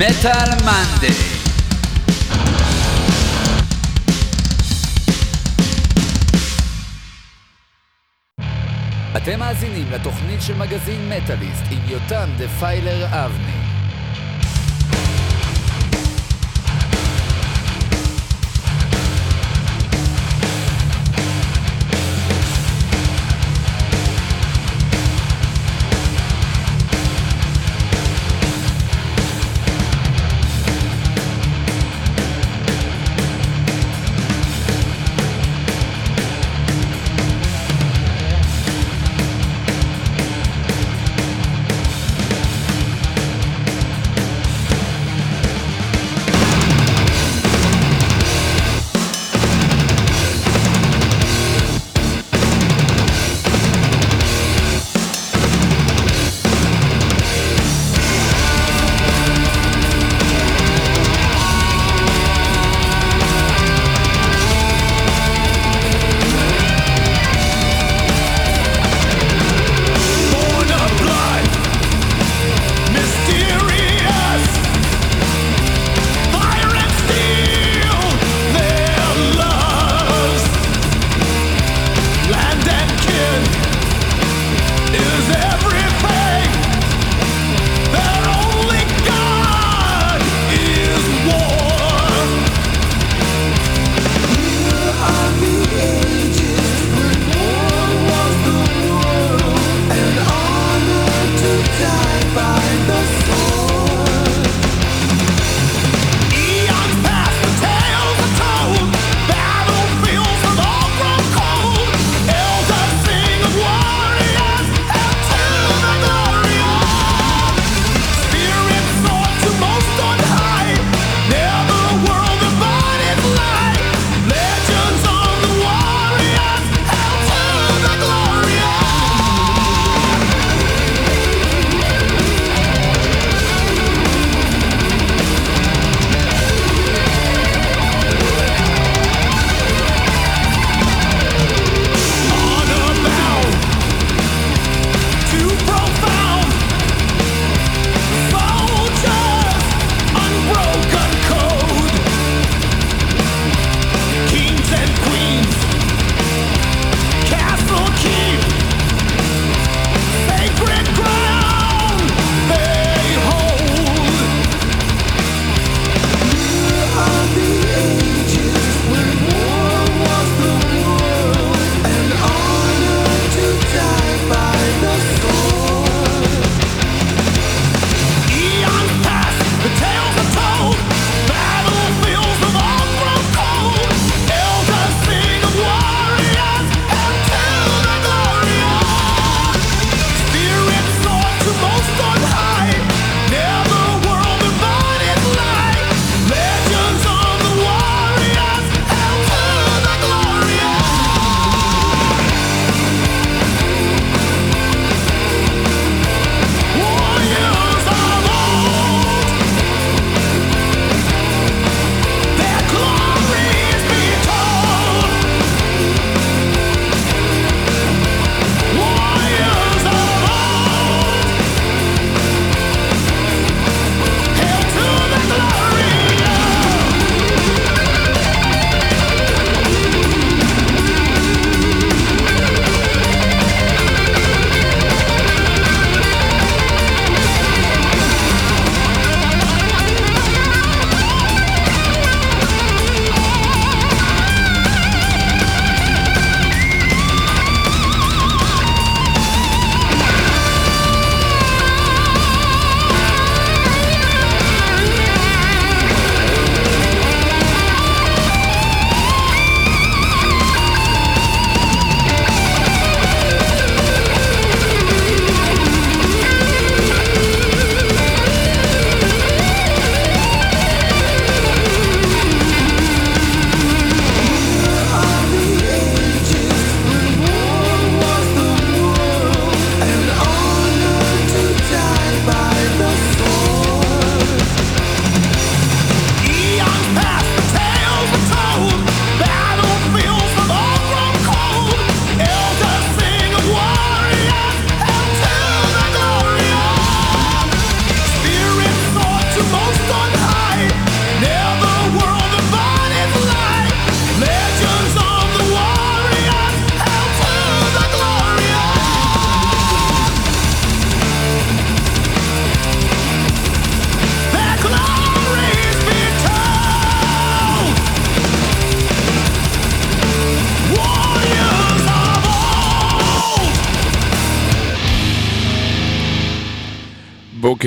מטאל מנדי אתם מאזינים לתוכנית של מגזין מטאליסט עם יותם דפיילר אבני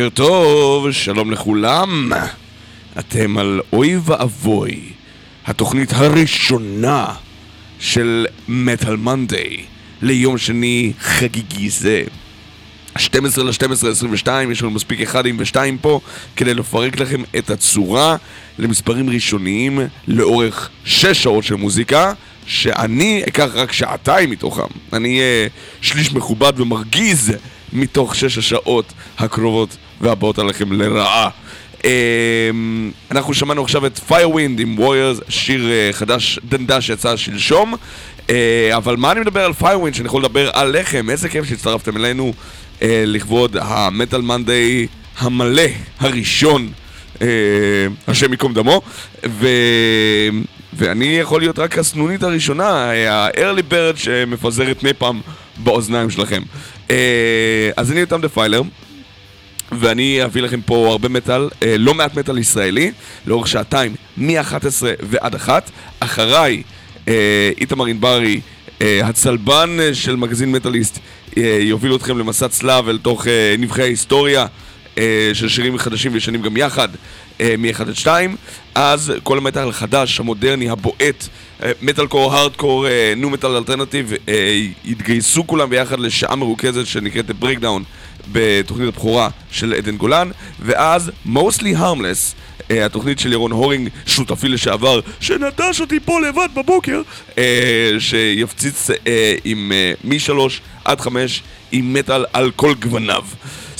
בוקר טוב, שלום לכולם. אתם על אוי ואבוי, התוכנית הראשונה של מטאל מנדיי ליום שני חגיגי זה. 12 ל-12 22, יש לנו מספיק אחדים ושתיים פה כדי לפרק לכם את הצורה למספרים ראשוניים לאורך 6 שעות של מוזיקה שאני אקח רק שעתיים מתוכם. אני אהיה שליש מכובד ומרגיז מתוך 6 השעות הקרובות והבאות עליכם לרעה. אמ, אנחנו שמענו עכשיו את Firewind עם Warriors, שיר אה, חדש דנדש שיצא שלשום. אה, אבל מה אני מדבר על Firewind שאני יכול לדבר עליכם? איזה כיף שהצטרפתם אלינו אה, לכבוד המטאל מנדיי המלא הראשון, השם ייקום דמו. ו... ואני יכול להיות רק הסנונית הראשונה, ה-early bird שמפזרת מי פעם באוזניים שלכם. אז אני אותם דפיילר. ואני אביא לכם פה הרבה מטאל, אה, לא מעט מטאל ישראלי, לאורך שעתיים, מ-11 ועד 1. אחריי, אה, איתמר ענברי, אה, הצלבן של מגזין מטאליסט, אה, יוביל אתכם למסע צלב אל תוך אה, נבחי ההיסטוריה של שירים חדשים וישנים גם יחד, אה, מ-1 עד 2. אז כל המטאל החדש, המודרני, הבועט, אה, metalcore, hardcore, nu metal alternative, יתגייסו כולם ביחד לשעה מרוכזת שנקראת The Breakdown. בתוכנית הבכורה של עדן גולן, ואז mostly harmless, uh, התוכנית של ירון הורינג, שותפי לשעבר, שנטש אותי פה לבד בבוקר, uh, שיפציץ uh, עם uh, מ-3 עד 5 עם מטאל על כל גווניו.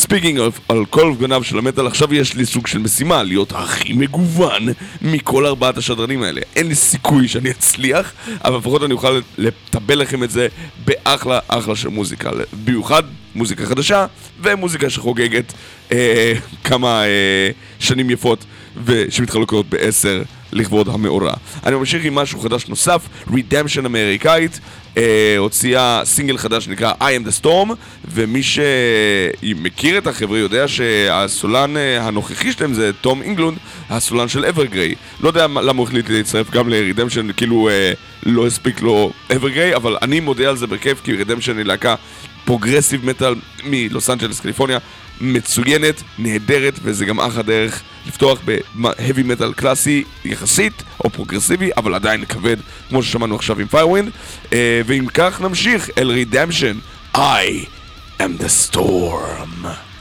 speaking על כל גווניו של המטאל, עכשיו יש לי סוג של משימה, להיות הכי מגוון מכל ארבעת השדרנים האלה. אין לי סיכוי שאני אצליח, אבל לפחות אני אוכל לטבל לכם את זה באחלה אחלה של מוזיקה. במיוחד מוזיקה חדשה ומוזיקה שחוגגת אה, כמה אה, שנים יפות ושמתחלקות בעשר לכבוד המאורע. אני ממשיך עם משהו חדש נוסף, Redemption אמריקאית, אה, הוציאה סינגל חדש שנקרא I am the Storm, ומי שמכיר את החבר'ה יודע שהסולן אה, הנוכחי שלהם זה תום אינגלונד, הסולן של Evergrey. לא יודע למה הוא החליט להצטרף גם ל-Redemption, כאילו אה, לא הספיק לו Evergrey, אבל אני מודה על זה בכיף, כי Redemption היא להקה progressive metal מלוס אנג'לס, קליפורניה, מצוינת, נהדרת, וזה גם אחלה דרך לפתוח ב heavy metal קלאסי יחסית, או פרוגרסיבי, אבל עדיין כבד, כמו ששמענו עכשיו עם Firewind. אה, ואם כך נמשיך אל Redemption, I am the storm.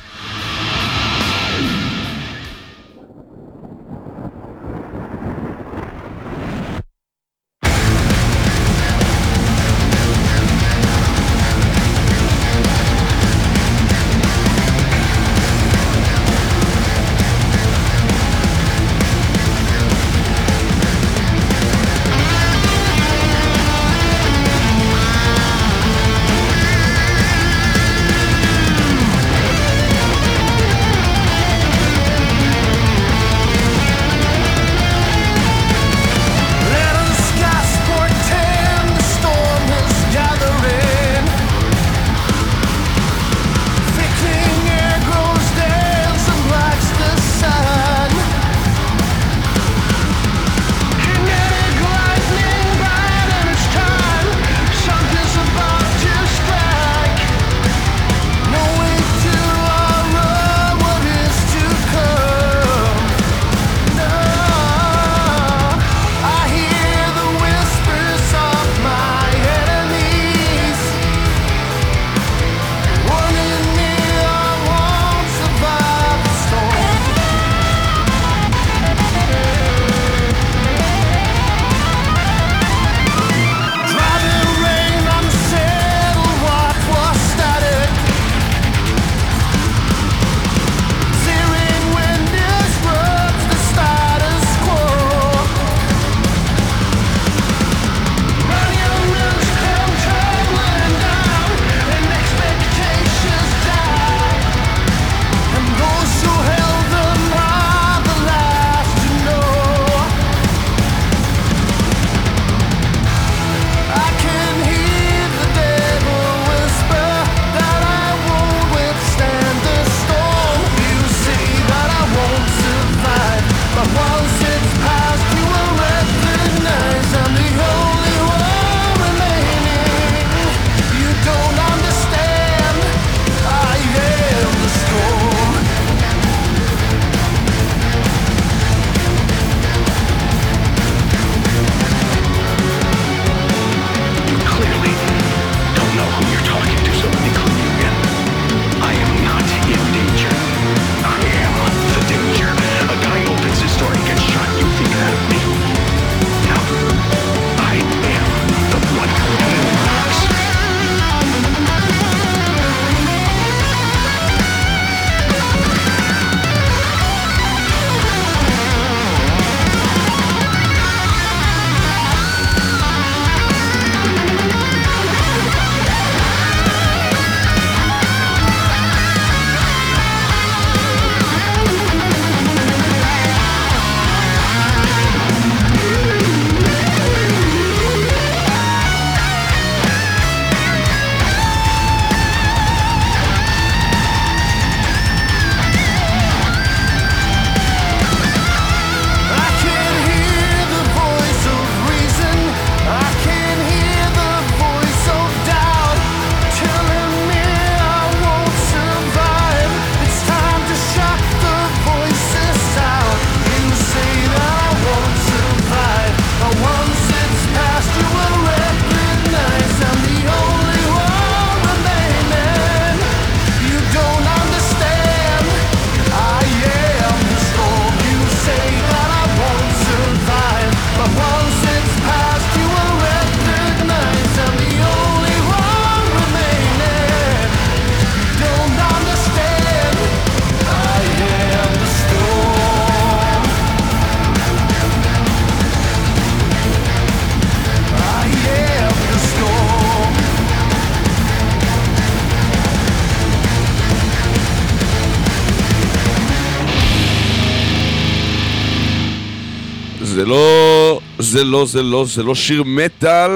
זה לא, זה לא, זה לא שיר מטאל,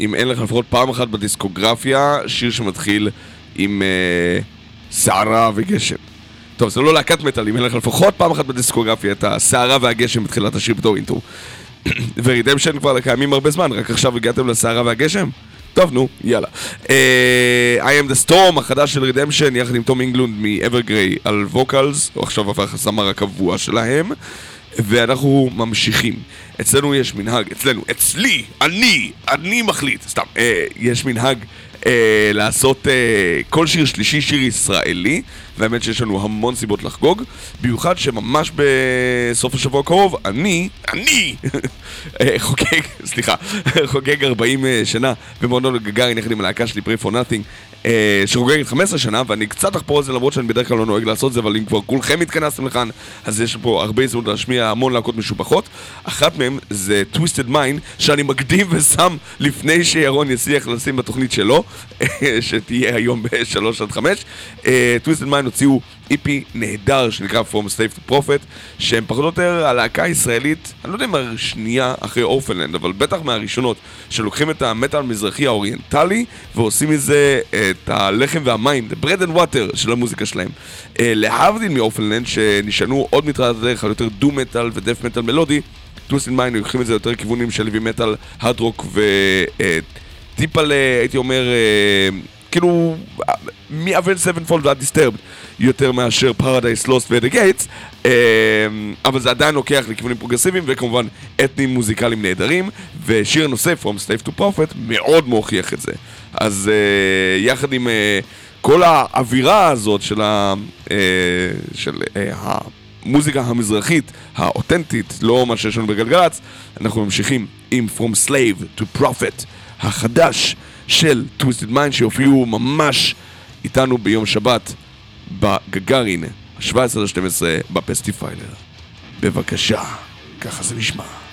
אם אין לך לפחות פעם אחת בדיסקוגרפיה, שיר שמתחיל עם אה, סערה וגשם. טוב, זה לא להקת מטאל, אם אין לך לפחות פעם אחת בדיסקוגרפיה את הסערה והגשם בתחילת השיר בתור אינטרו. ו Redemption כבר קיימים הרבה זמן, רק עכשיו הגעתם לסערה והגשם? טוב, נו, יאללה. Uh, I am the Storm, החדש של Redemption, יחד עם תום אינגלונד מ-Evergrey על vocals, הוא עכשיו הפך הזמר הקבוע שלהם, ואנחנו ממשיכים. אצלנו יש מנהג, אצלנו, אצלי, אני, אני מחליט, סתם, uh, יש מנהג uh, לעשות uh, כל שיר שלישי שיר ישראלי, והאמת שיש לנו המון סיבות לחגוג, במיוחד שממש בסוף השבוע הקרוב, אני, אני, חוגג, סליחה, חוגג 40 שנה במועדון גגארין יחד עם הלהקה שלי, for Nothing, אה, שחוגגת 15 שנה, ואני קצת אחפור על זה למרות שאני בדרך כלל לא נוהג לעשות את זה, אבל אם כבר כולכם התכנסתם לכאן, אז יש פה הרבה הזדמנות להשמיע המון להקות משובחות. אחת מהן זה Twisted Mind, שאני מקדים ושם לפני שירון יצליח לשים בתוכנית שלו, שתהיה היום ב-3 עד 5. Twisted Mind הוציאו איפי נהדר שנקרא From Slave to Profit, שהם פחות או יותר הלהקה הישראלית, אני לא יודע אם השנייה אחרי אורפנלנד, אבל בטח מהראשונות, שלוקחים את המטאל המזרחי האוריינטלי ועושים מזה את הלחם והמים, the bread and water של המוזיקה שלהם. אה, להבדיל מ Orphaned Land, שנשענו עוד מתחילת הדרך על יותר doom metal ו death metal מלודי, Twisted Mind לוקחים את זה יותר כיוונים של nu metal, hard rock וטיפה, הייתי אומר, אה, כאילו, מ Avenged Sevenfold ועד Disturbed, יותר מאשר Paradise Lost ו At the Gates, אבל זה עדיין לוקח לכיוונים פרוגרסיביים, וכמובן אתניים מוזיקליים נהדרים, ושיר נוסף, From Slave to Prophet, מאוד מוכיח את זה. אז uh, יחד עם uh, כל האווירה הזאת של, ה, uh, של uh, המוזיקה המזרחית, האותנטית, לא מה שיש לנו בגלגלצ, אנחנו ממשיכים עם From Slave to Prophet, החדש. של Twisted Mind שהופיעו ממש איתנו ביום שבת בגגרין, ה-17-12 בפסטיפיילר. בבקשה, ככה זה נשמע.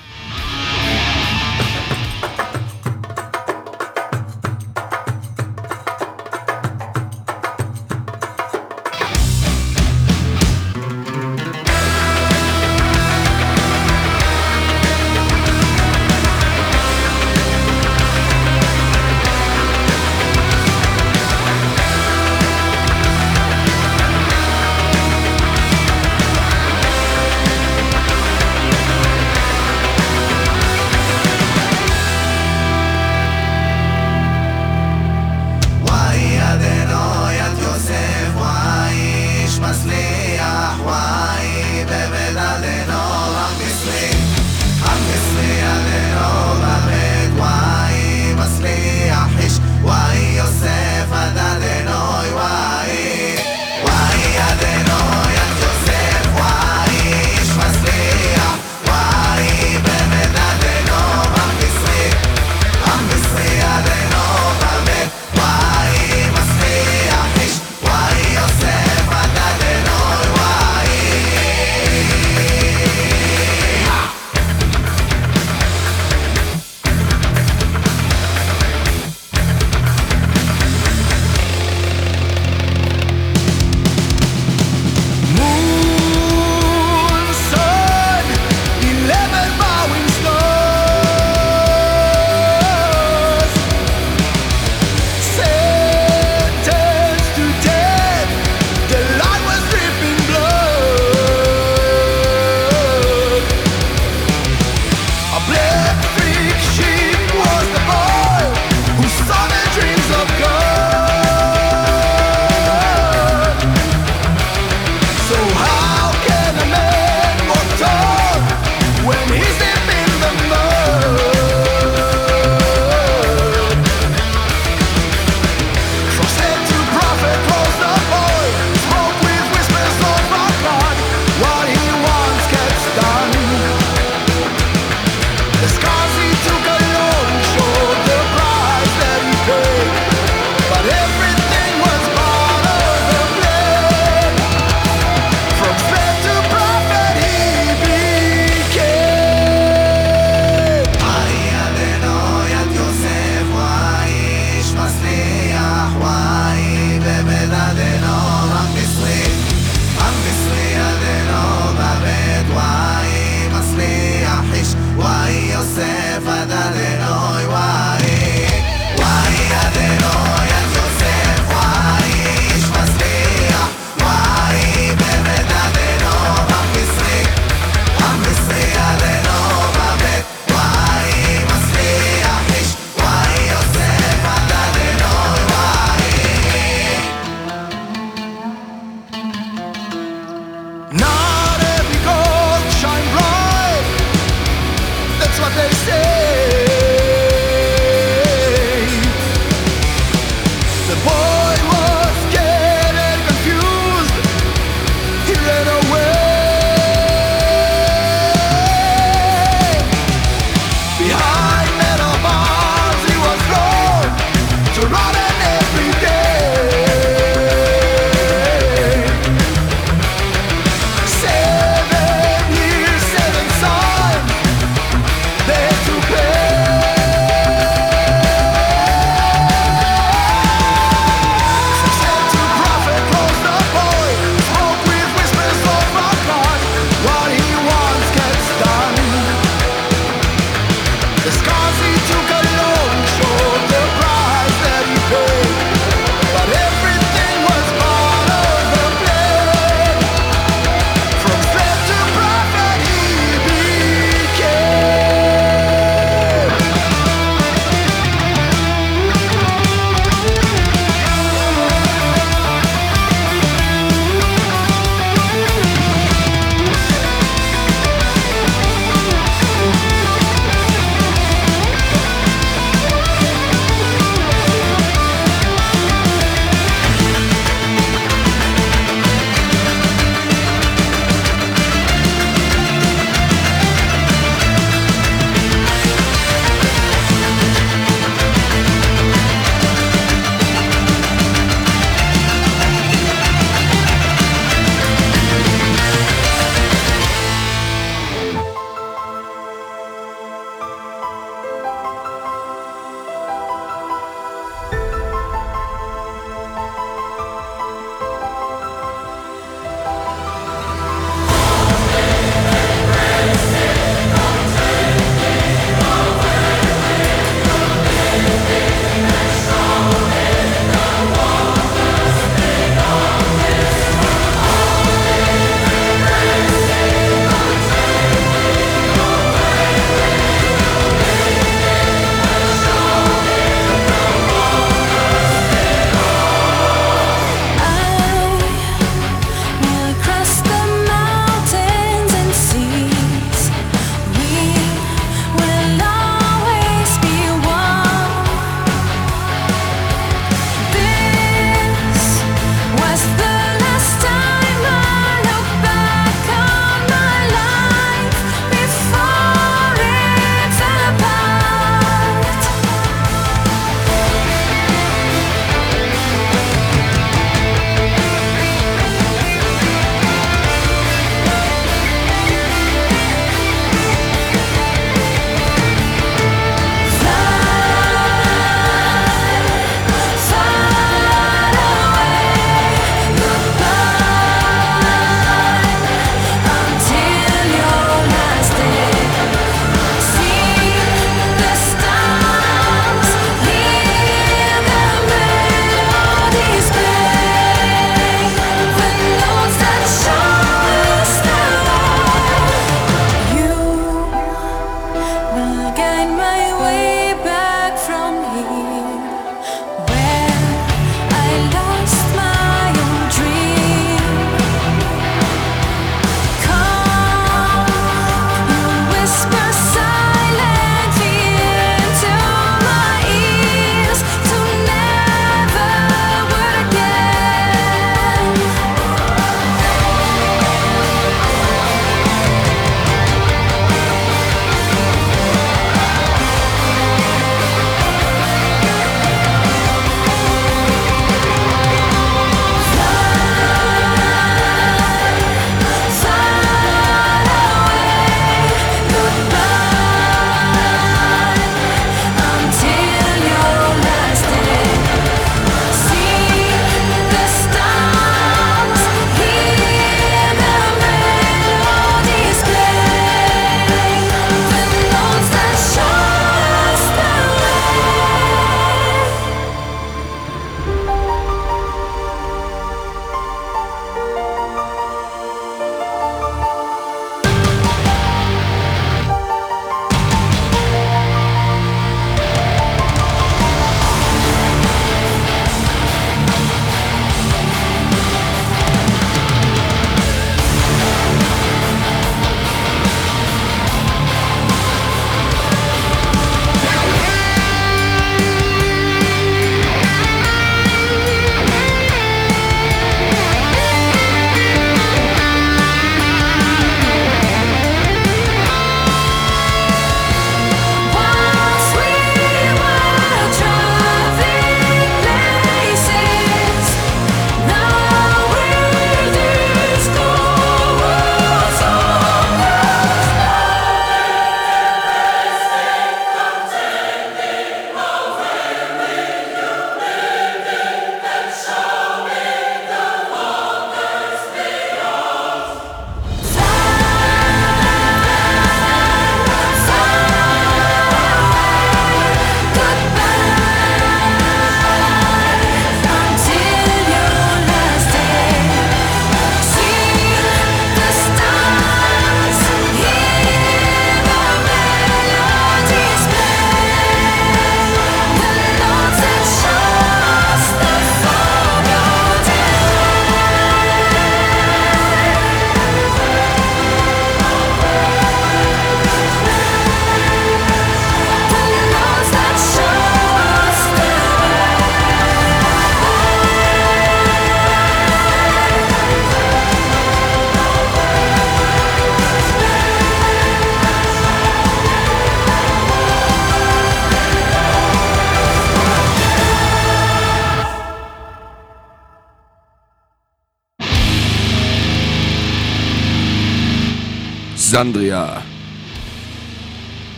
זנדריה.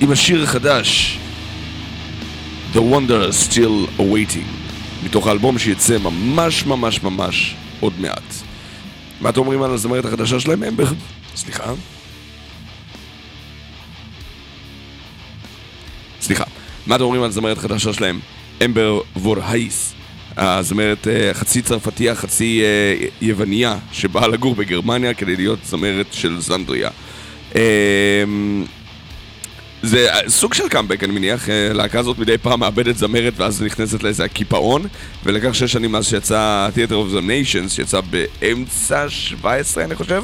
עם השיר החדש The Wonder Still Awaiting מתוך האלבום שיצא ממש ממש ממש עוד מעט. מה אתם אומרים על הזמרת החדשה שלהם? אמבר? סליחה. סליחה. מה אתם אומרים על הזמרת החדשה שלהם? אמבר וורהייס. הזמרת אה, חצי צרפתייה, חצי אה, יווניה, שבאה לגור בגרמניה כדי להיות זמרת של זנדריה. זה סוג של קאמבק, אני מניח. אה, להקה הזאת מדי פעם מאבדת זמרת ואז נכנסת לאיזה הקיפאון. ולקח שש שנים מאז שיצא Theater of the Nations, שיצא באמצע 17 אני חושב.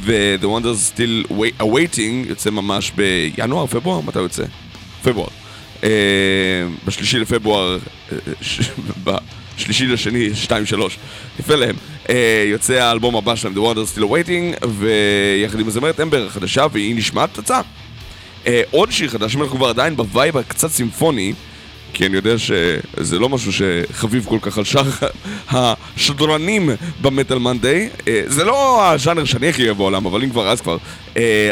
ו-The Wonders Still Awaiting יוצא ממש בינואר, פברואר? מתי יוצא? פברואר. בשלישי לפברואר, uh, בשלישי לשני, 2-3, יפה להם. Uh, יוצא האלבום הבא שלהם, The Wonders Still Awaiting, ויחד עם הזמרת אמבר החדשה, והיא נשמעת פצצה. Uh, עוד שיר חדש, אנחנו כבר עדיין ב vibe הקצת סימפוני, כי אני יודע שזה לא משהו שחביב כל כך על שאר השדרנים ב Metal Monday. זה לא הז'אנר שאני הכי אוהב בעולם, אבל אם כבר, אז כבר.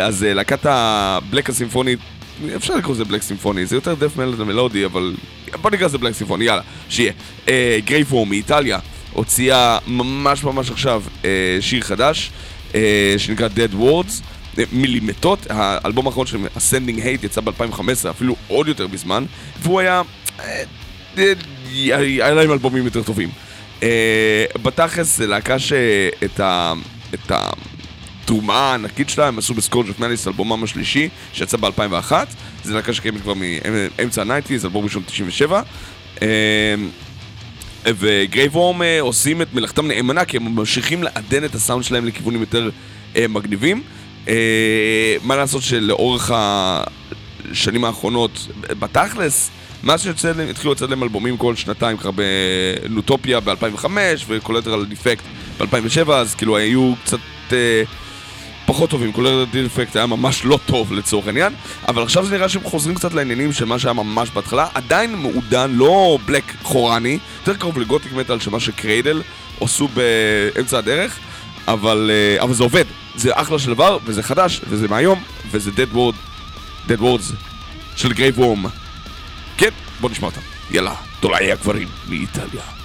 אז להקת הבלק הסימפונית, אפשר לקרוא לזה בלק סימפוני, זה יותר דף מלד מלודי, אבל בוא נקרא לזה בלק סימפוני, יאללה, שיהיה. גרייפור מאיטליה הוציאה ממש ממש עכשיו שיר חדש, שנקרא Dead Words. מילימטות, האלבום האחרון שלהם, Ascending Hate, יצא ב-2015, אפילו עוד יותר בזמן, והוא היה... היה להם אלבומים יותר טובים. בתכלס זה להקה שאת ה... את התרומה הענקית שלה הם עשו ב Scourge of Malice, אלבומם השלישי, שיצא ב-2001. זה להקה שקיימת כבר מאמצע ה-90's, אלבום ראשון 97. ו Graveworm עושים את מלאכתם נאמנה, כי הם ממשיכים לעדן את הסאונד שלהם לכיוונים יותר מגניבים. מה לעשות שלאורך השנים האחרונות, בתכלס, מאז שיוצא להם, התחילו לצאת להם אלבומים כל שנתיים, ככה ב Nutopia ב-2005 ו Collateral Defect ב-2007, אז כאילו היו קצת אה, פחות טובים, Collateral Defect היה ממש לא טוב לצורך העניין, אבל עכשיו זה נראה שהם חוזרים קצת לעניינים של מה שהיה ממש בהתחלה, עדיין מעודן, לא black חורני, יותר קרוב ל gothic metal של מה ש Cradle עשו באמצע הדרך, אבל, אה, אבל זה עובד, זה אחלה של דבר, וזה חדש, וזה מהיום, וזה Dead Word, Dead Words של Graveworm. כן, בוא נשמע אותם. יאללה, תולעי הגברים מאיטליה.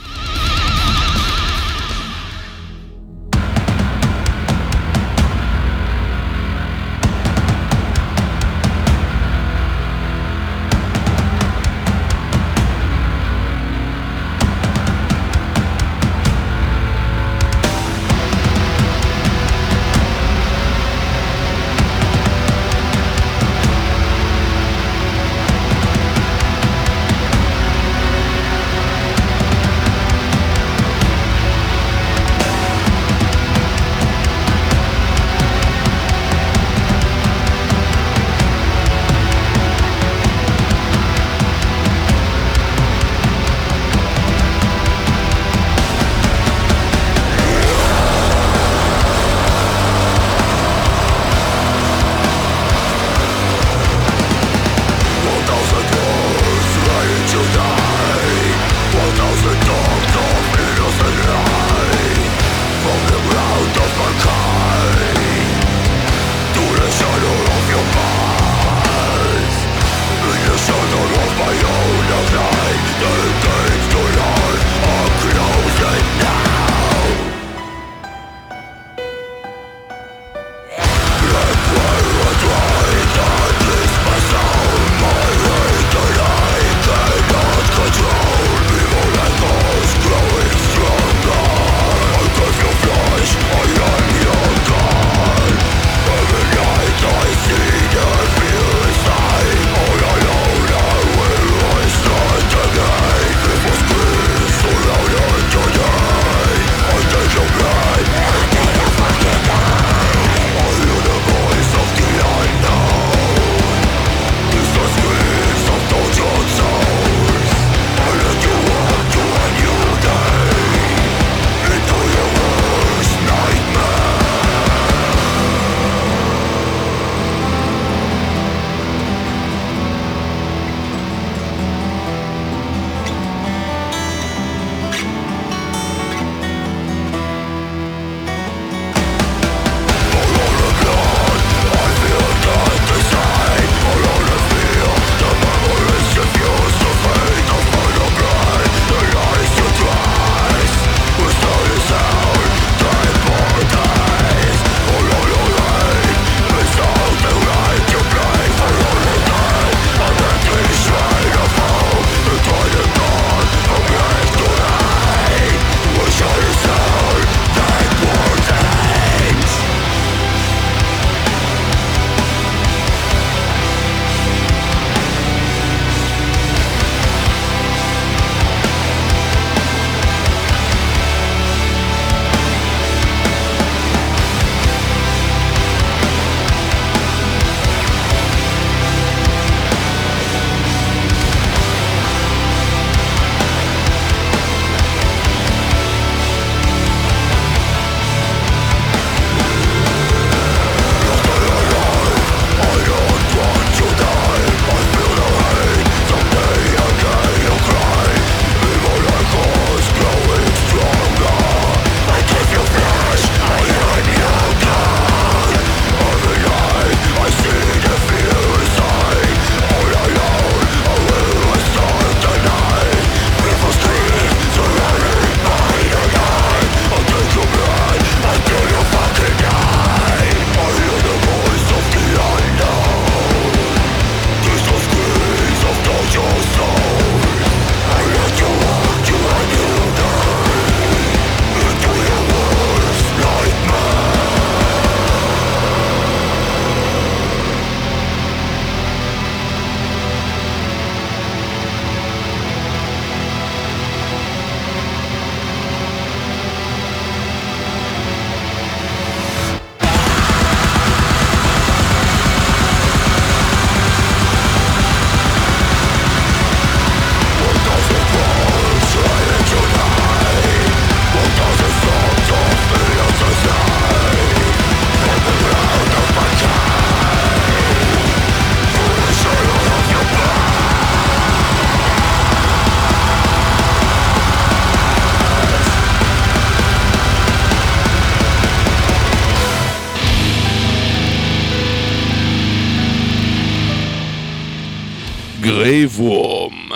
Grave Worm,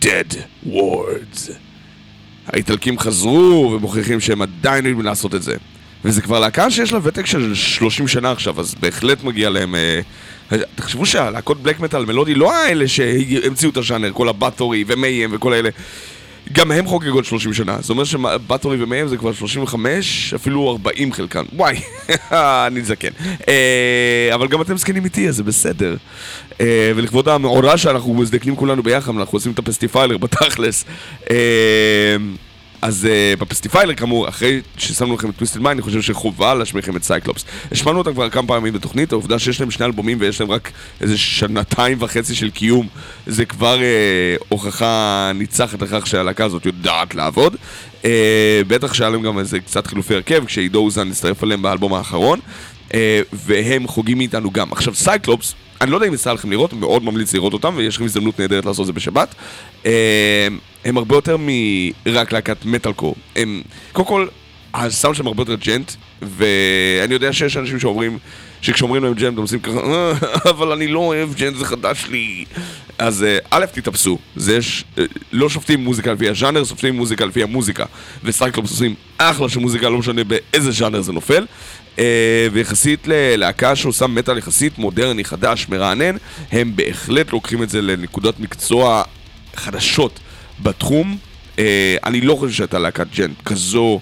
Dead Wards. האיטלקים חזרו ומוכיחים שהם עדיין יודעים לעשות את זה. וזה כבר להקה שיש לה ותק של 30 שנה עכשיו, אז בהחלט מגיע להם... אה, תחשבו שהלהקות בלק מטאל מלודי לא האלה שהמציאו את הז'אנר, כל הבטורי ומיים וכל האלה. גם הם חוגגות 30 שנה, זאת אומרת שבטורי ומהם זה כבר 35, אפילו 40 חלקן. וואי, אני זקן. אה, אבל גם אתם זקנים איתי, אז זה בסדר. אה, ולכבוד המאורע שאנחנו מזדקנים כולנו ביחד, אנחנו עושים את הפסטיפיילר בתכלס. אז uh, בפסטיפיילר כאמור, אחרי ששמנו לכם את Twisted Mind, אני חושב שחובה להשמיע לכם את Cyclops. השמענו אותם כבר כמה פעמים בתוכנית, העובדה שיש להם שני אלבומים ויש להם רק איזה שנתיים וחצי של קיום, זה כבר uh, הוכחה ניצחת לכך שהלהקה הזאת יודעת לעבוד. Uh, בטח שהיה להם גם איזה קצת חילופי הרכב, כשעידו אוזן הצטרף אליהם באלבום האחרון, uh, והם חוגגים איתנו גם. עכשיו Cyclops, אני לא יודע אם יצא לכם לראות, מאוד ממליץ לראות אותם, ויש לכם הזדמנות נהדרת לעשות את זה בשבת. הם הרבה יותר מרק להקת מטאל קור. הם, קודם כל, הסאונד שלהם הרבה יותר djent, ואני יודע שיש אנשים שאומרים, שכשאומרים להם djent, הם עושים ככה, אה, אבל אני לא אוהב djent, זה חדש לי. אז אה, א', תתאפסו, זה יש, אה, לא שופטים מוזיקה לפי הז'אנר, שופטים מוזיקה לפי המוזיקה. ו Cyclops עושים אחלה של מוזיקה, לא משנה באיזה ז'אנר זה נופל. ויחסית ללהקה שעושה מטאל יחסית מודרני, חדש, מרענן, הם בהחלט לוקחים את זה לנקודות מקצוע חדשות. בתחום. אה, אני לא חושב שהייתה להקת djent כזו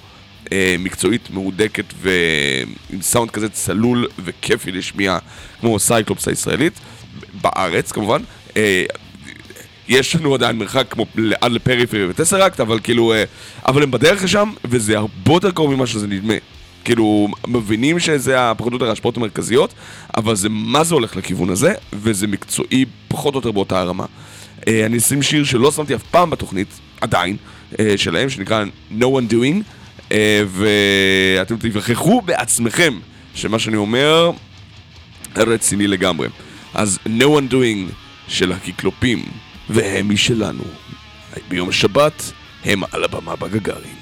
אה, מקצועית, מהודקת ועם סאונד כזה צלול וכיפי לשמיעה כמו Cyclops הישראלית, בארץ כמובן. אה, יש לנו עדיין מרחק כמו עד לפריפרי וטסראקט, אבל כאילו, אה, אבל הם בדרך לשם, וזה הרבה יותר קרוב ממה שזה נדמה. כאילו, מבינים שזה הפרודות ההשפעות המרכזיות, אבל זה מה זה הולך לכיוון הזה, וזה מקצועי פחות או יותר באותה הרמה. אה, אני אשים שיר שלא שמתי אף פעם בתוכנית, עדיין, אה, שלהם, שנקרא No One Doing, אה, ואתם תווכחו בעצמכם שמה שאני אומר רציני לגמרי. אז No One Doing של הקיקלופים, והם משלנו. ביום שבת הם על הבמה בגגארין.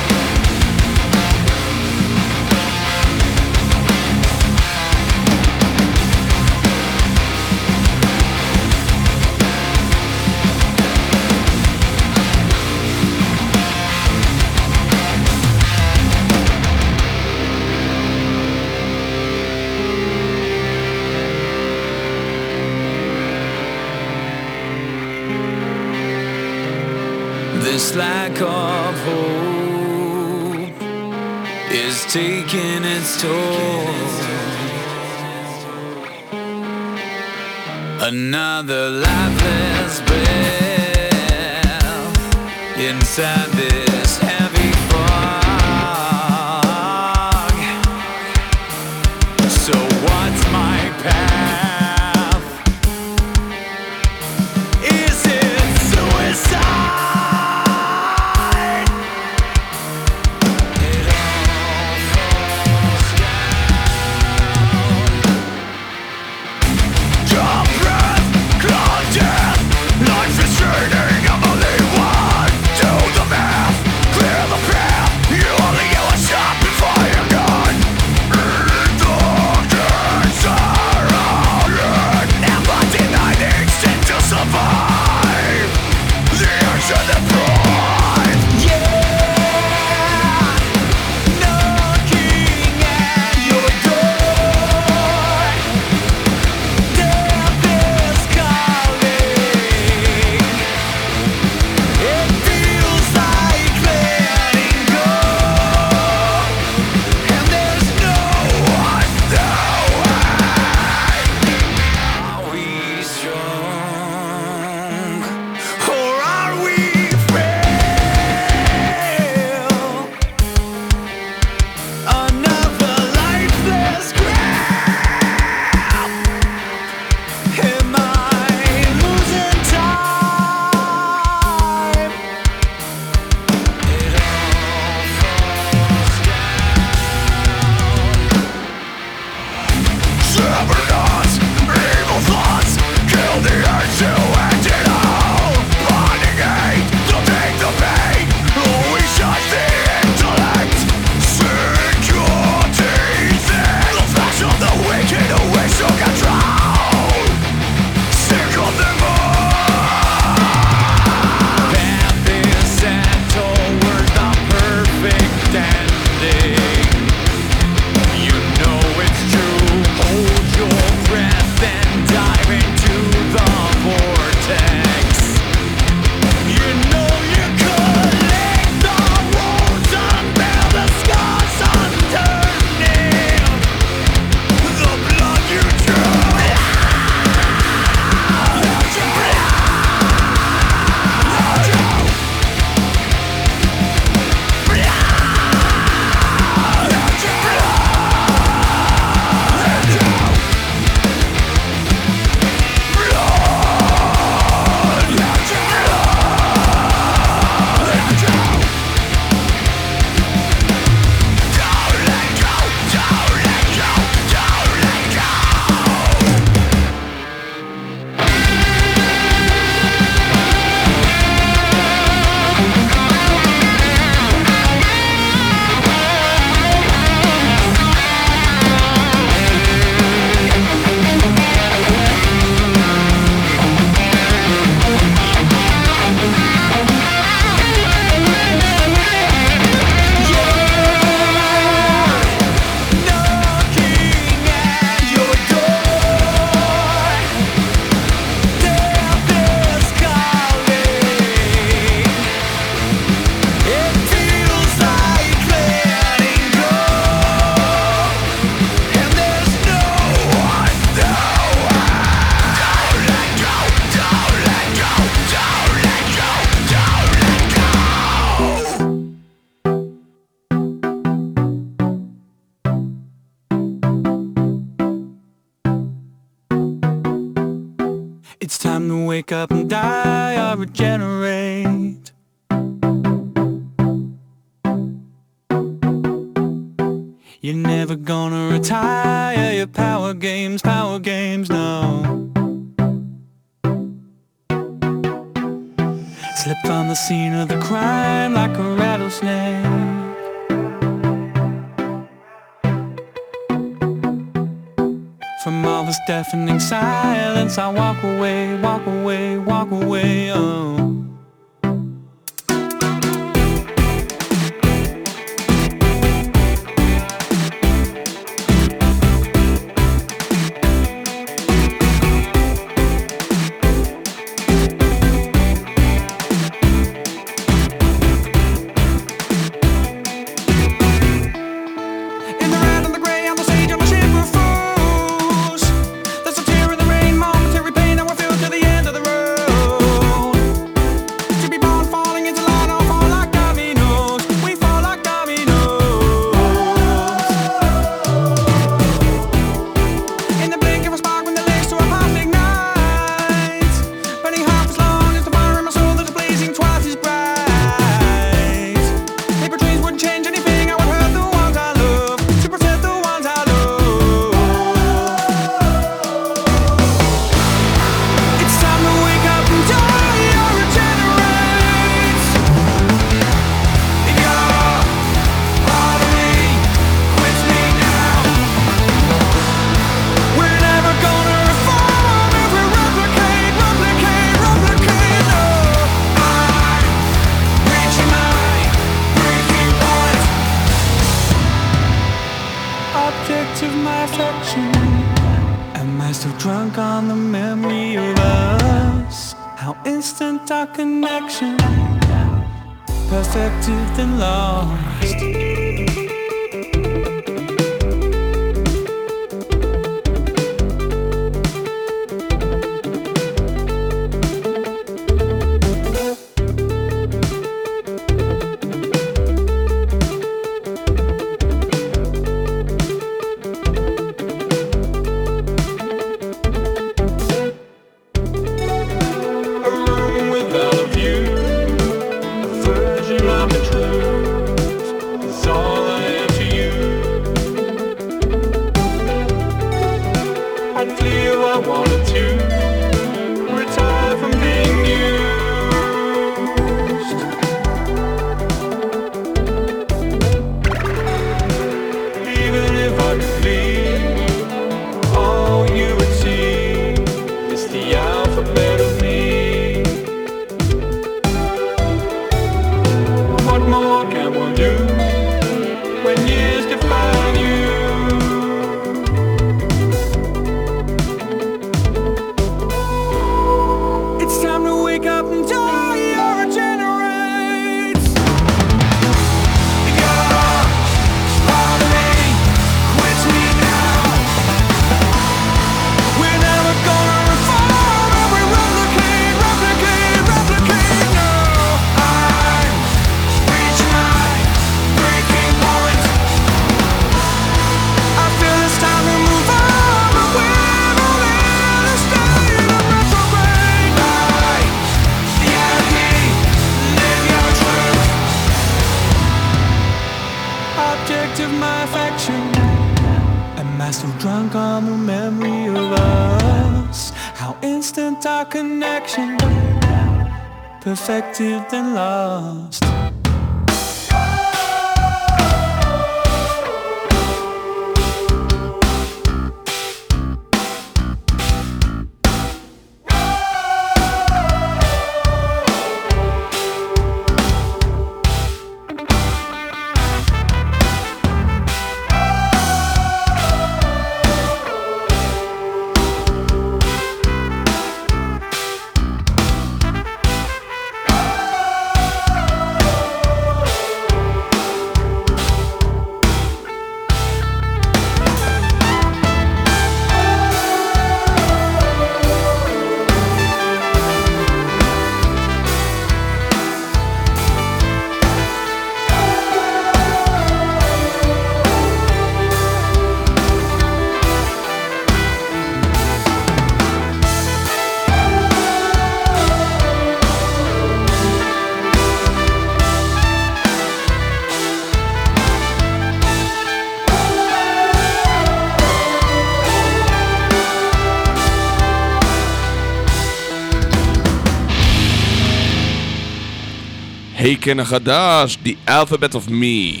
Haken החדש, The Alphabet of Me.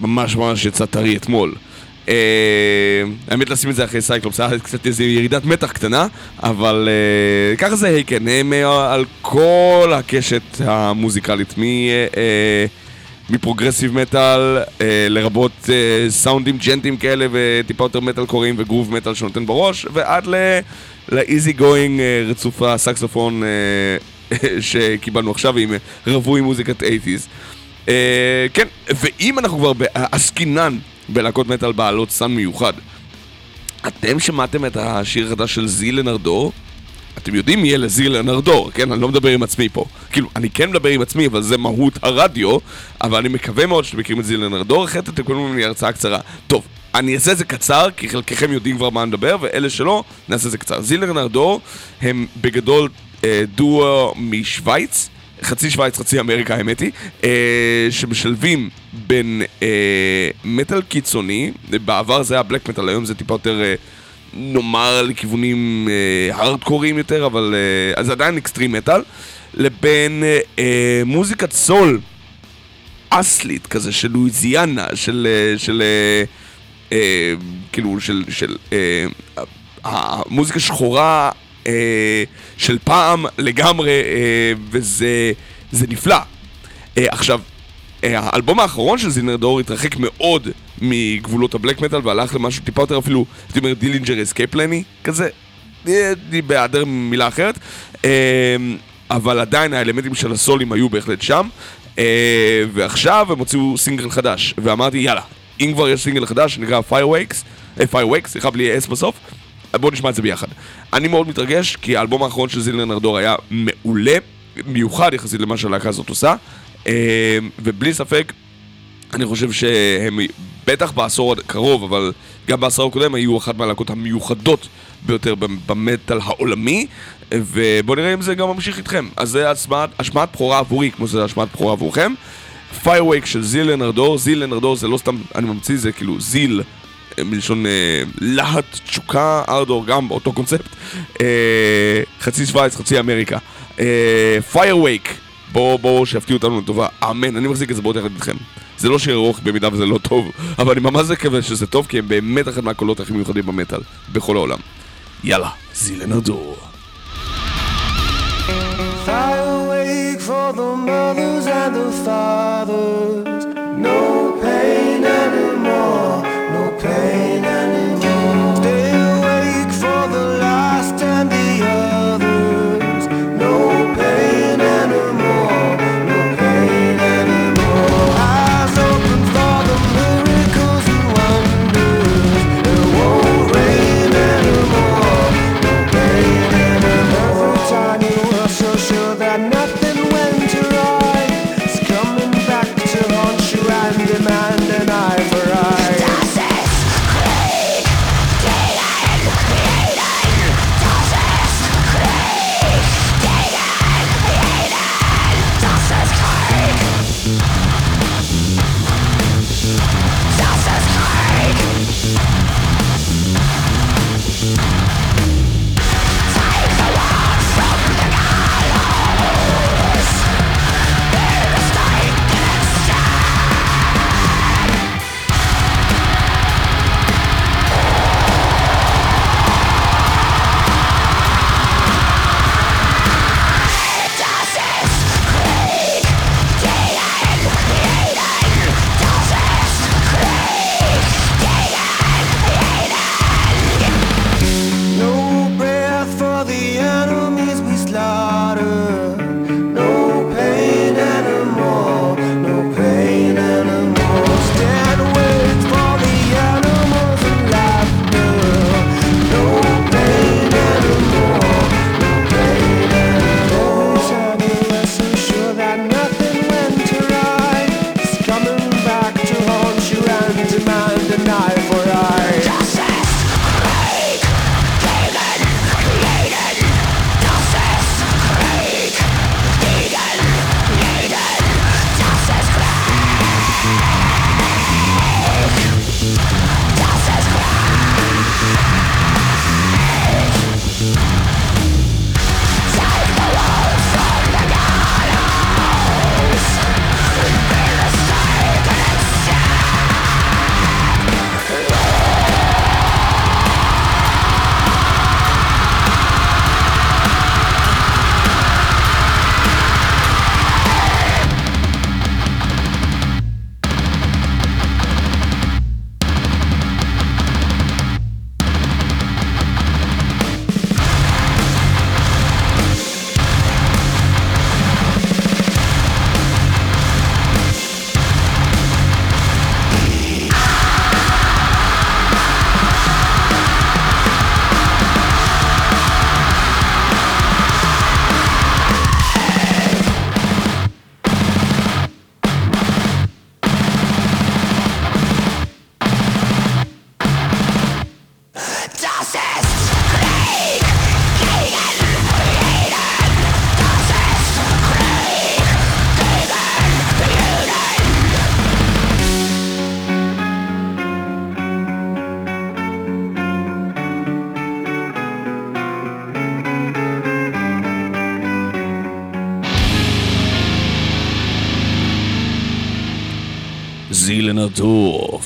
ממש ממש יצא טרי אתמול. אה, האמת לשים את זה אחרי Cyclops, היה קצת איזו ירידת מתח קטנה, אבל אה, ככה זה Haken, הם אה, על כל הקשת המוזיקלית, מ... אה, מ progressive metal, אה, לרבות אה, סאונדים ג'נטים כאלה וטיפה יותר מטאל קוריים ו groove metal שנותן בראש, ועד ל easy going אה, רצוף הסקסופון אה, שקיבלנו עכשיו עם רווי מוזיקת 80's. אה, כן, ואם אנחנו כבר עסקינן בלהקות מטאל בעלות סאן מיוחד, אתם שמעתם את השיר החדש של זיל לנרדור? אתם יודעים מי יהיה לזיל לנרדור, כן? אני לא מדבר עם עצמי פה. כאילו, אני כן מדבר עם עצמי, אבל זה מהות הרדיו, אבל אני מקווה מאוד שאתם מכירים את זיל לנרדור, אחרת אתם קוראים ממני הרצאה קצרה. טוב, אני אעשה את זה קצר, כי חלקכם יודעים כבר מה אני מדבר, ואלה שלא, נעשה את זה קצר. זיל לנרדור הם בגדול דואו משוויץ. חצי שווייץ, חצי אמריקה, האמת היא, אה, שמשלבים בין אה, מטאל קיצוני, בעבר זה היה בלק מטאל, היום זה טיפה יותר, אה, נאמר, לכיוונים אה, הארדקוריים יותר, אבל אה, זה עדיין אקסטרים מטאל, לבין אה, אה, מוזיקת סול אסלית כזה, של לואיזיאנה, של... אה, של אה, אה, כאילו, של... של אה, המוזיקה שחורה אה, של פעם לגמרי, אה, וזה זה נפלא. אה, עכשיו, אה, האלבום האחרון של Zeal & Ardor התרחק מאוד מגבולות הבלק מטאל והלך למשהו טיפה יותר אפילו, הייתי אומר Dillinger Escape Plan י כזה, אה, בהיעדר מילה אחרת, אה, אבל עדיין האלמנטים של הסולים היו בהחלט שם, אה, ועכשיו הם הוציאו סינגל חדש, ואמרתי יאללה, אם כבר יש סינגל חדש שנקרא Fireworks, אה, Fireworks, סליחה בלי אס בסוף, בואו נשמע את זה ביחד. אני מאוד מתרגש, כי האלבום האחרון של זילנר נרדור היה מעולה, מיוחד יחסית למה שהלהקה הזאת עושה, אה, ובלי ספק, אני חושב שהם בטח בעשור הקרוב, אבל גם בעשור הקודם היו אחת מהלהקות המיוחדות ביותר במטאל העולמי, ובואו נראה אם זה גם ממשיך איתכם. אז זה השמעת בכורה עבורי, כמו שזה השמעת בכורה עבורכם. Firewake של Zeal & Ardor, Zeal & Ardor זה לא סתם, אני ממציא, זה כאילו Zeal מלשון אה, להט, תשוקה, Ardor, גם באותו קונספט. אה, חצי שווייץ, חצי אמריקה. Firewake, אה, בואו בואו שיפתיעו אותנו לטובה, אמן, אני מחזיק אצבעות יחד איתכם. זה לא שיר ארוך במידה וזה לא טוב, אבל אני ממש מקווה שזה טוב, כי הם באמת אחד מהקולות הכי מיוחדים במטאל, בכל העולם. יאללה, Zeal & Ardor. Fire awake for the mothers and the fathers. No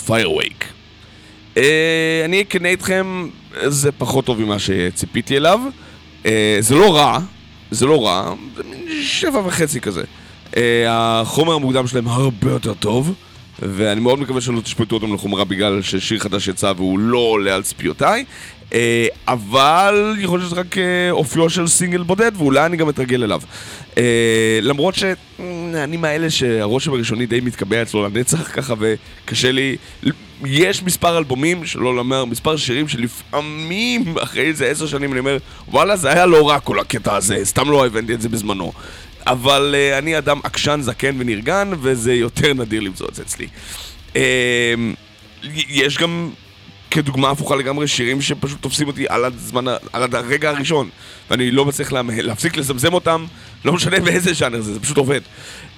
Ardor, Firewake. אה, אני אהיה כנה איתכם, זה פחות טוב ממה שציפיתי אליו. אה, זה לא רע, זה לא רע, זה מין שבע וחצי כזה. אה, החומר המוקדם שלהם הרבה יותר טוב, ואני מאוד מקווה שלא תשפטו אותם לחומרה בגלל ששיר חדש יצא והוא לא עולה על ציפיותיי. אבל יכול להיות שזה רק אה, אופיו של סינגל בודד, ואולי אני גם אתרגל אליו. אה, למרות שאני מהאלה שהרושם הראשוני די מתקבע אצלו לנצח ככה, וקשה לי... יש מספר אלבומים, שלא לומר, מספר שירים שלפעמים, אחרי איזה עשר שנים אני אומר, וואלה, זה היה לא רע כל הקטע הזה, סתם לא הבנתי את זה בזמנו. אבל uh, אני אדם עקשן, זקן ונרגן, וזה יותר נדיר למצוא את זה אצלי. Uh, יש גם, כדוגמה הפוכה לגמרי, שירים שפשוט תופסים אותי על הזמן, על הרגע הראשון, ואני לא מצליח לה, להפסיק לזמזם אותם, לא משנה באיזה ז'אנר זה, זה פשוט עובד.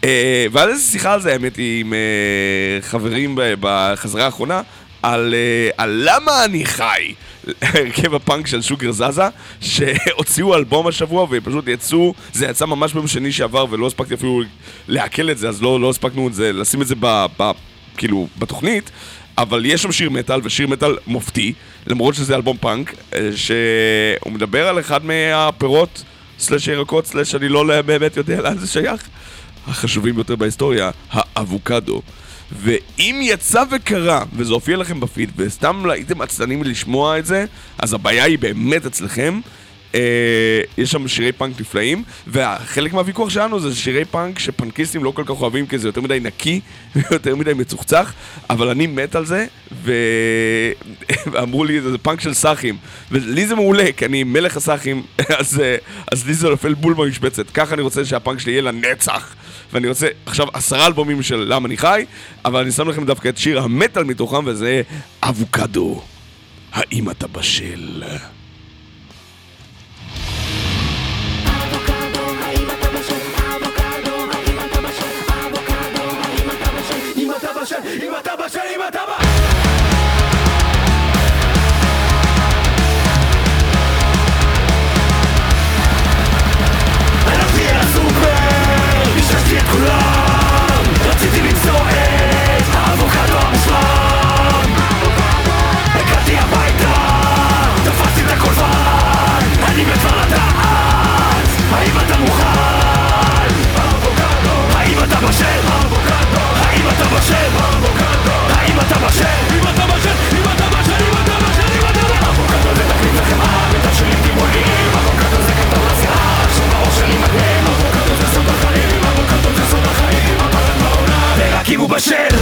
Uh, ואז איזה שיחה על זה, האמת היא, עם uh, חברים בחזרה האחרונה, על, uh, על למה אני חי. הרכב הפאנק של שוגר זזה, שהוציאו אלבום השבוע ופשוט יצאו, זה יצא ממש ביום שני שעבר ולא הספקתי אפילו לעכל את זה, אז לא, לא הספקנו את זה, לשים את זה ב, ב, כאילו, בתוכנית. אבל יש שם שיר מטאל, ושיר מטאל מופתי, למרות שזה אלבום פאנק, אה, שהוא מדבר על אחד מהפירות, סלאש ירקות, סלאש אני לא באמת יודע לאן זה שייך, החשובים ביותר בהיסטוריה, האבוקדו. ואם יצא וקרה, וזה הופיע לכם בפיד, וסתם הייתם עצלנים לשמוע את זה, אז הבעיה היא באמת אצלכם. אה, יש שם שירי פאנק נפלאים, וחלק מהוויכוח שלנו זה שירי פאנק שפאנקיסטים לא כל כך אוהבים כי זה יותר מדי נקי ויותר מדי מצוחצח, אבל אני מת על זה, ו... ואמרו לי זה פאנק של סאחים, ולי זה מעולה, כי אני מלך הסאחים, אז, אה, אז לי זה נופל בול במשבצת, ככה אני רוצה שהפאנק שלי יהיה לנצח, ואני רוצה עכשיו עשרה אלבומים של למה אני חי, אבל אני שם לכם דווקא את שיר המטאל מתוכם, וזה אבוקדו, האם אתה בשל? האם Meu Bashir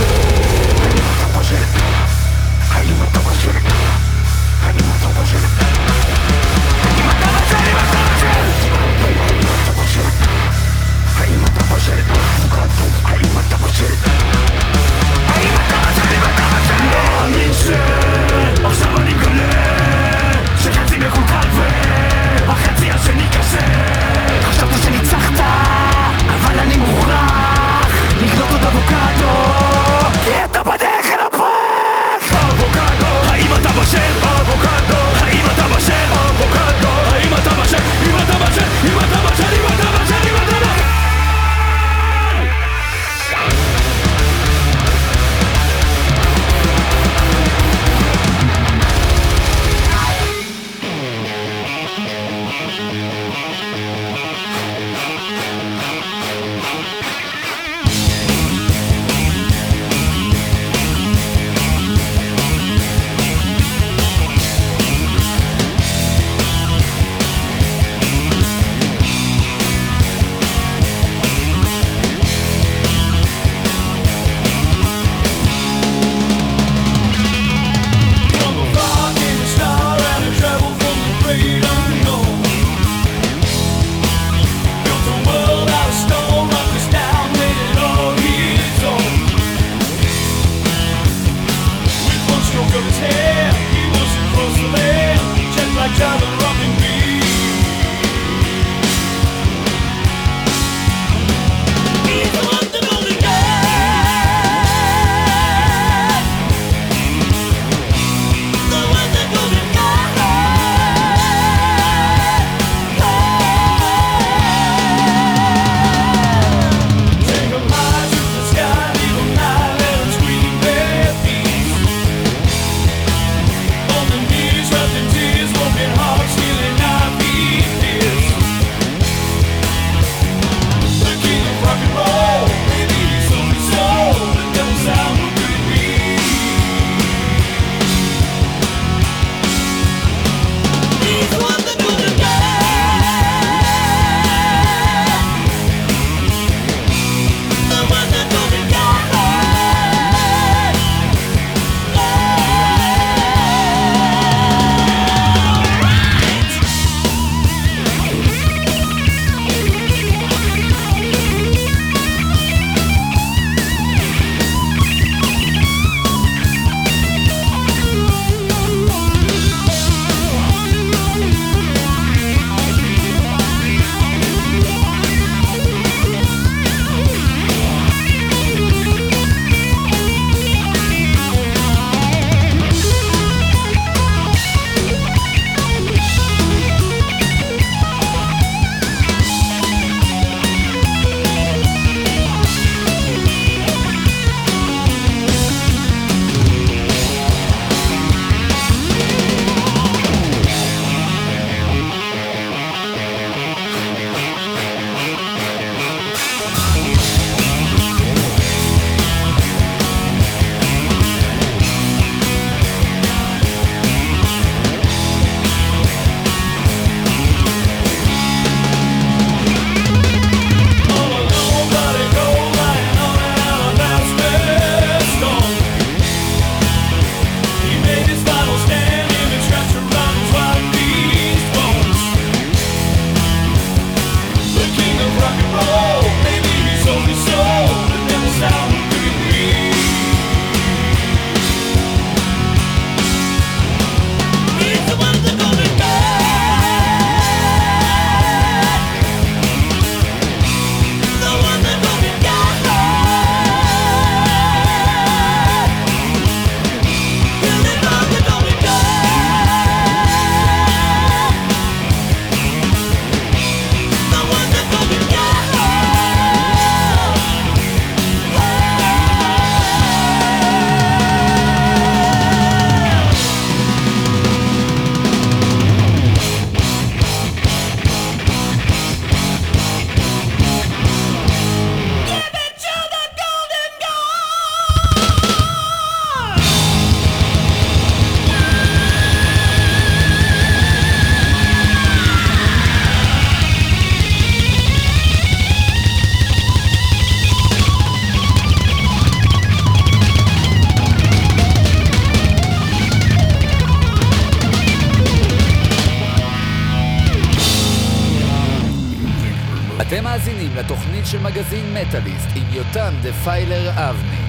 מטאליסט עם יותם דפיילר אבני.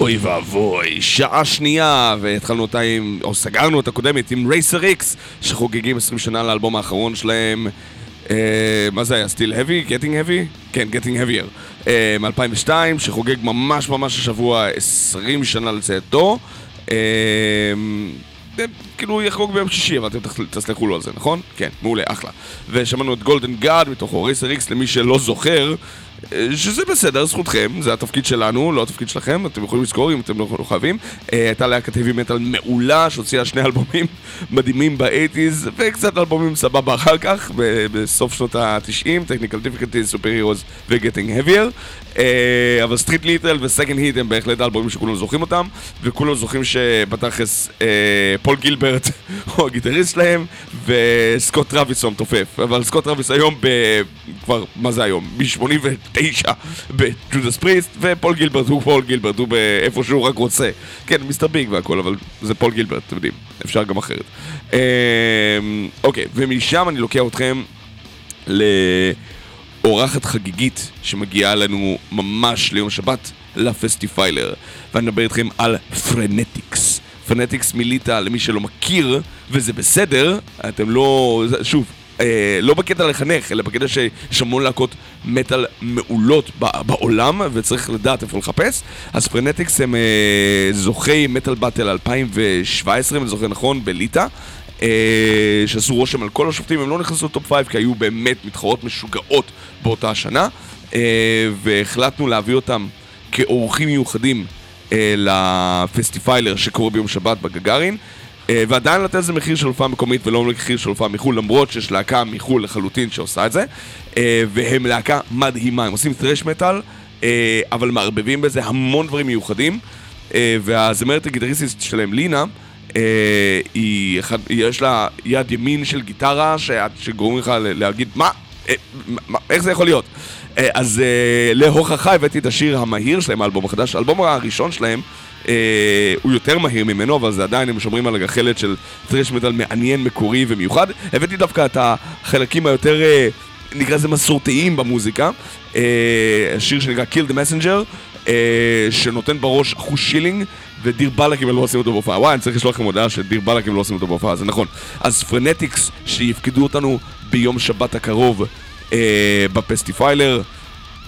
אוי ואבוי, שעה שנייה, והתחלנו אותה עם, או סגרנו אותה קודמת עם רייסר איקס, שחוגגים 20 שנה לאלבום האחרון שלהם. אה, מה זה היה? סטיל heavy? Getting heavy? כן, heavier. אה, מ-2002, שחוגג ממש ממש השבוע 20 שנה לצאתו. אה, אה, כאילו יחגוג ביום שישי, אבל אתם תסלחו לו על זה, נכון? כן, מעולה, אחלה. ושמענו את Golden God מתוכו Racer X, למי שלא זוכר, שזה בסדר, זכותכם, זה התפקיד שלנו, לא התפקיד שלכם, אתם יכולים לזכור אם אתם לא חייבים. אה, הייתה להקת heavy metal מעולה, שהוציאה שני אלבומים מדהימים באייטיז, וקצת אלבומים סבבה אחר כך, בסוף שנות ה-90, Technical Difficulties, Superheroes ו-Getting Heavier. אה, אבל Street Lethal ו Second Heat הם בהחלט האלבומים שכולם זוכרים אותם, וכולם זוכרים שבתכלס אה, פול גילברט הוא הגיטריסט שלהם, וסקוט טרוויס הוא המתופף. אבל סקוט טרוויס היום ב... כבר, מה זה היום? מ-89 ב Judas Priest, ופול גילברט הוא פול גילברט, הוא באיפה שהוא רק רוצה. כן, Mr. Big והכל, אבל זה פול גילברט, אתם יודעים, אפשר גם אחרת. אה, אוקיי, ומשם אני לוקח אתכם לאורחת חגיגית שמגיעה אלינו ממש ליום שבת לפסטיפיילר ואני מדבר איתכם על Phrenetix Phrenetix מליטא למי שלא מכיר וזה בסדר, אתם לא, שוב, אה, לא בקטע לחנך, אלא בקטע שיש המון להקות מטאל מעולות בעולם וצריך לדעת איפה לחפש. אז Phrenetix הם אה, זוכי Metal Battle 2017 אם אני זוכר נכון בליטא אה, שעשו רושם על כל השופטים, הם לא נכנסו לטופ 5 כי היו באמת מתחרות משוגעות באותה השנה אה, והחלטנו להביא אותם כאורחים מיוחדים אה, לפסטיפיילר שקורה ביום שבת בגגארין ועדיין לתת לזה מחיר של הופעה מקומית ולא מחיר של הופעה מחו"ל למרות שיש להקה מחו"ל לחלוטין שעושה את זה אה, והם להקה מדהימה, הם עושים thrash מטאל אה, אבל מערבבים בזה המון דברים מיוחדים אה, והזמרת הגיטריסטית שלהם לינה אה, היא יש לה יד ימין של גיטרה שגורמים לך להגיד מה? אה? איך זה יכול להיות? אה, אז אה, להוכחה הבאתי את השיר המהיר שלהם, האלבום החדש, האלבום הראשון שלהם אה, הוא יותר מהיר ממנו, אבל זה עדיין, הם שומרים על הגחלת של טרש מטאל מעניין, מקורי ומיוחד. הבאתי דווקא את החלקים היותר, אה, נקרא לזה מסורתיים במוזיקה. אה, השיר שנקרא Kill the Messenger, אה, שנותן בראש אחושילינג, ודיר באלק אם הם לא עושים אותו בהופעה. וואי, אני צריך לשלוח לכם הודעה שדיר באלק אם לא עושים אותו בהופעה, זה נכון. אז Phrenetix, שיפקדו אותנו ביום שבת הקרוב אה, בפסטיפיילר,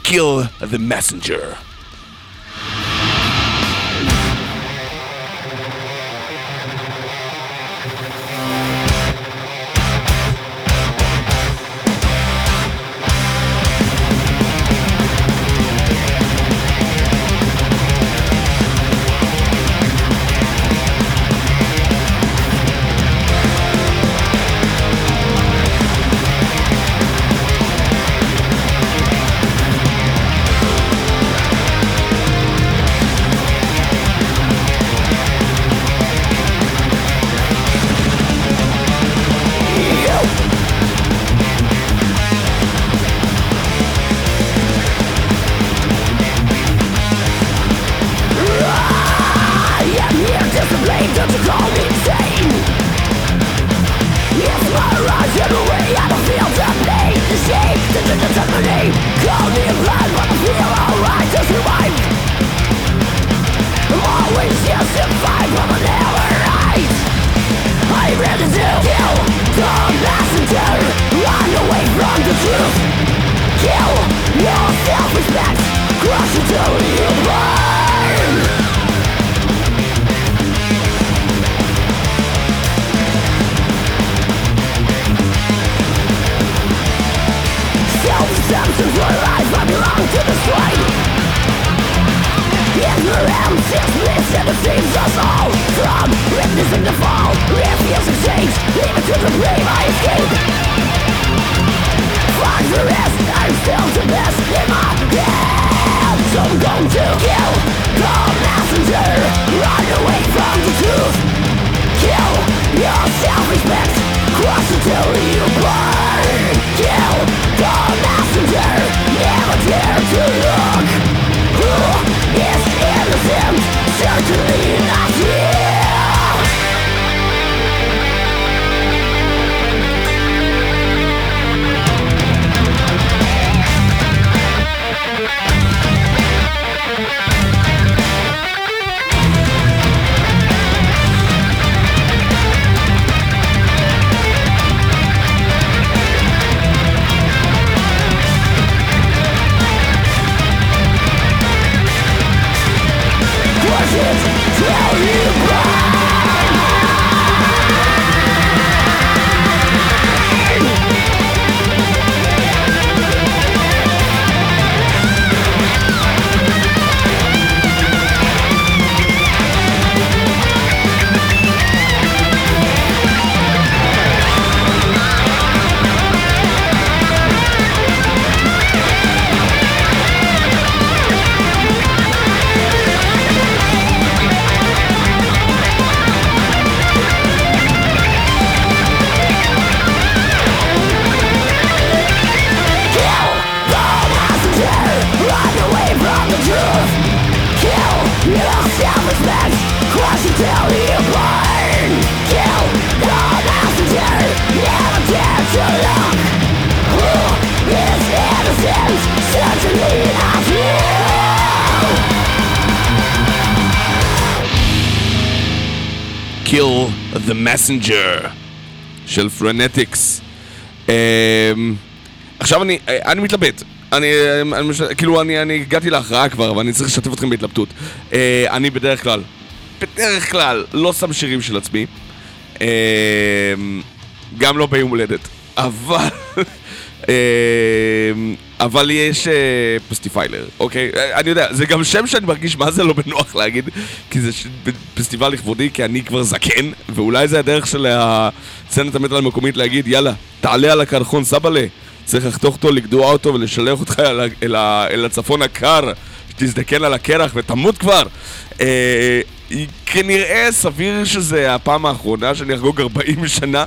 Kill the Messenger. Messenger של Phrenetix. אמ, עכשיו אני, אני מתלבט. אני, אני, כאילו, אני, אני הגעתי להכרעה כבר, אבל אני צריך לשתף אתכם בהתלבטות. אה, אני בדרך כלל, בדרך כלל, לא שם שירים של עצמי. אה, גם לא ביום הולדת. אבל... אה, אבל יש אה, פסטיפיילר, אוקיי? אה, אני יודע, זה גם שם שאני מרגיש מה זה לא בנוח להגיד, כי זה פסטיבל לכבודי, כי אני כבר זקן, ואולי זה הדרך של הסצנת המטר המקומית להגיד, יאללה, תעלה על הקרחון סבאלה, צריך לחתוך אותו, לגדוע אותו ולשלח אותך אל, אל, אל הצפון הקר, שתזדקן על הקרח ותמות כבר. אה, כנראה סביר שזה הפעם האחרונה שאני אחגוג 40 שנה,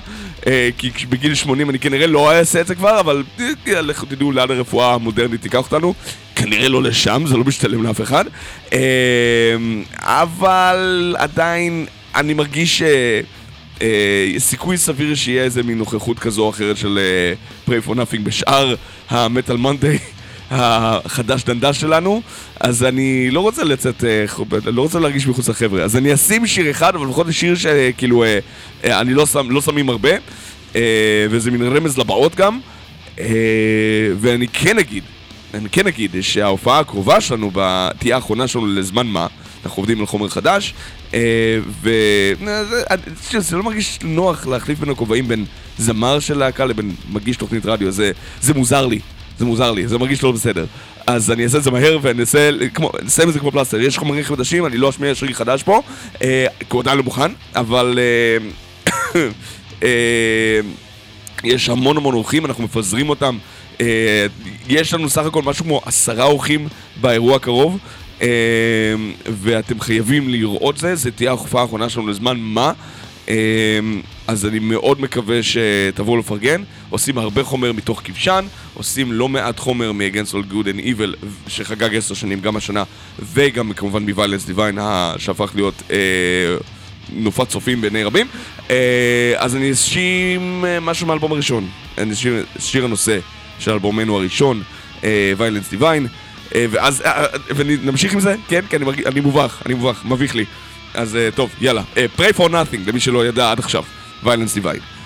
כי כש- בגיל 80 אני כנראה לא אעשה את זה כבר, אבל אה, לכו תדעו לאן הרפואה המודרנית תיקח אותנו. כנראה לא לשם, זה לא משתלם לאף אחד. אה, אבל עדיין אני מרגיש. אה, סיכוי סביר שיהיה איזה מין נוכחות כזו או אחרת של אה, Prey for Nothing בשאר ה Metal Monday החדש דנדש שלנו, אז אני לא רוצה לצאת, אה, לא רוצה להרגיש מחוץ לחבר'ה, אז אני אשים שיר אחד, אבל לפחות שיר שכאילו אה, אה, אני לא, שם, לא שמים הרבה, וזה מין רמז לבאות גם, ואני כן אגיד, אני כן אגיד שההופעה הקרובה שלנו תהיה האחרונה שלנו לזמן מה, אנחנו עובדים על חומר חדש, אה, ו... אה, זה- זה זה לא מרגיש נוח להחליף בין הכובעים בין זמר של להקה לבין מגיש תוכנית רדיו, זה, זה מוזר לי, זה מוזר לי, זה מרגיש לא בסדר. אז אני אעשה את זה מהר ואני אעשה, כמו, נסיים את זה כמו פלסטר, יש חומרים חדשים, אני לא אשמיע שיר חדש פה, אה, כי הוא עדיין לא מוכן, אבל... אה, אה, יש המון המון אורחים, אנחנו מפזרים אותם. אה, יש לנו סך הכל משהו כמו עשרה אורחים באירוע הקרוב, אה, ואתם חייבים לראות זה, זה תהיה ההופעה האחרונה שלנו לזמן מה. אה, אז אני מאוד מקווה שתבואו לפרגן. עושים הרבה חומר מתוך כבשן, עושים לא מעט חומר מ-Against All Good and Evil, שחגג עשר שנים גם השנה, וגם כמובן מ-Violence Divine, שהפך להיות... אה, נופת צופים בעיני רבים. אה, אז אני אשים אה, משהו מהאלבום הראשון. אני אשים שיר הנושא של אלבומנו הראשון, אה, Violence Divine. אה, ואז, אה, ונמשיך עם זה? כן, כן, אני, מרגיש, אני מובך, אני מובך, מביך לי. אז טוב, יאללה. Pray for nothing, למי שלא ידע עד עכשיו. Violence Divide.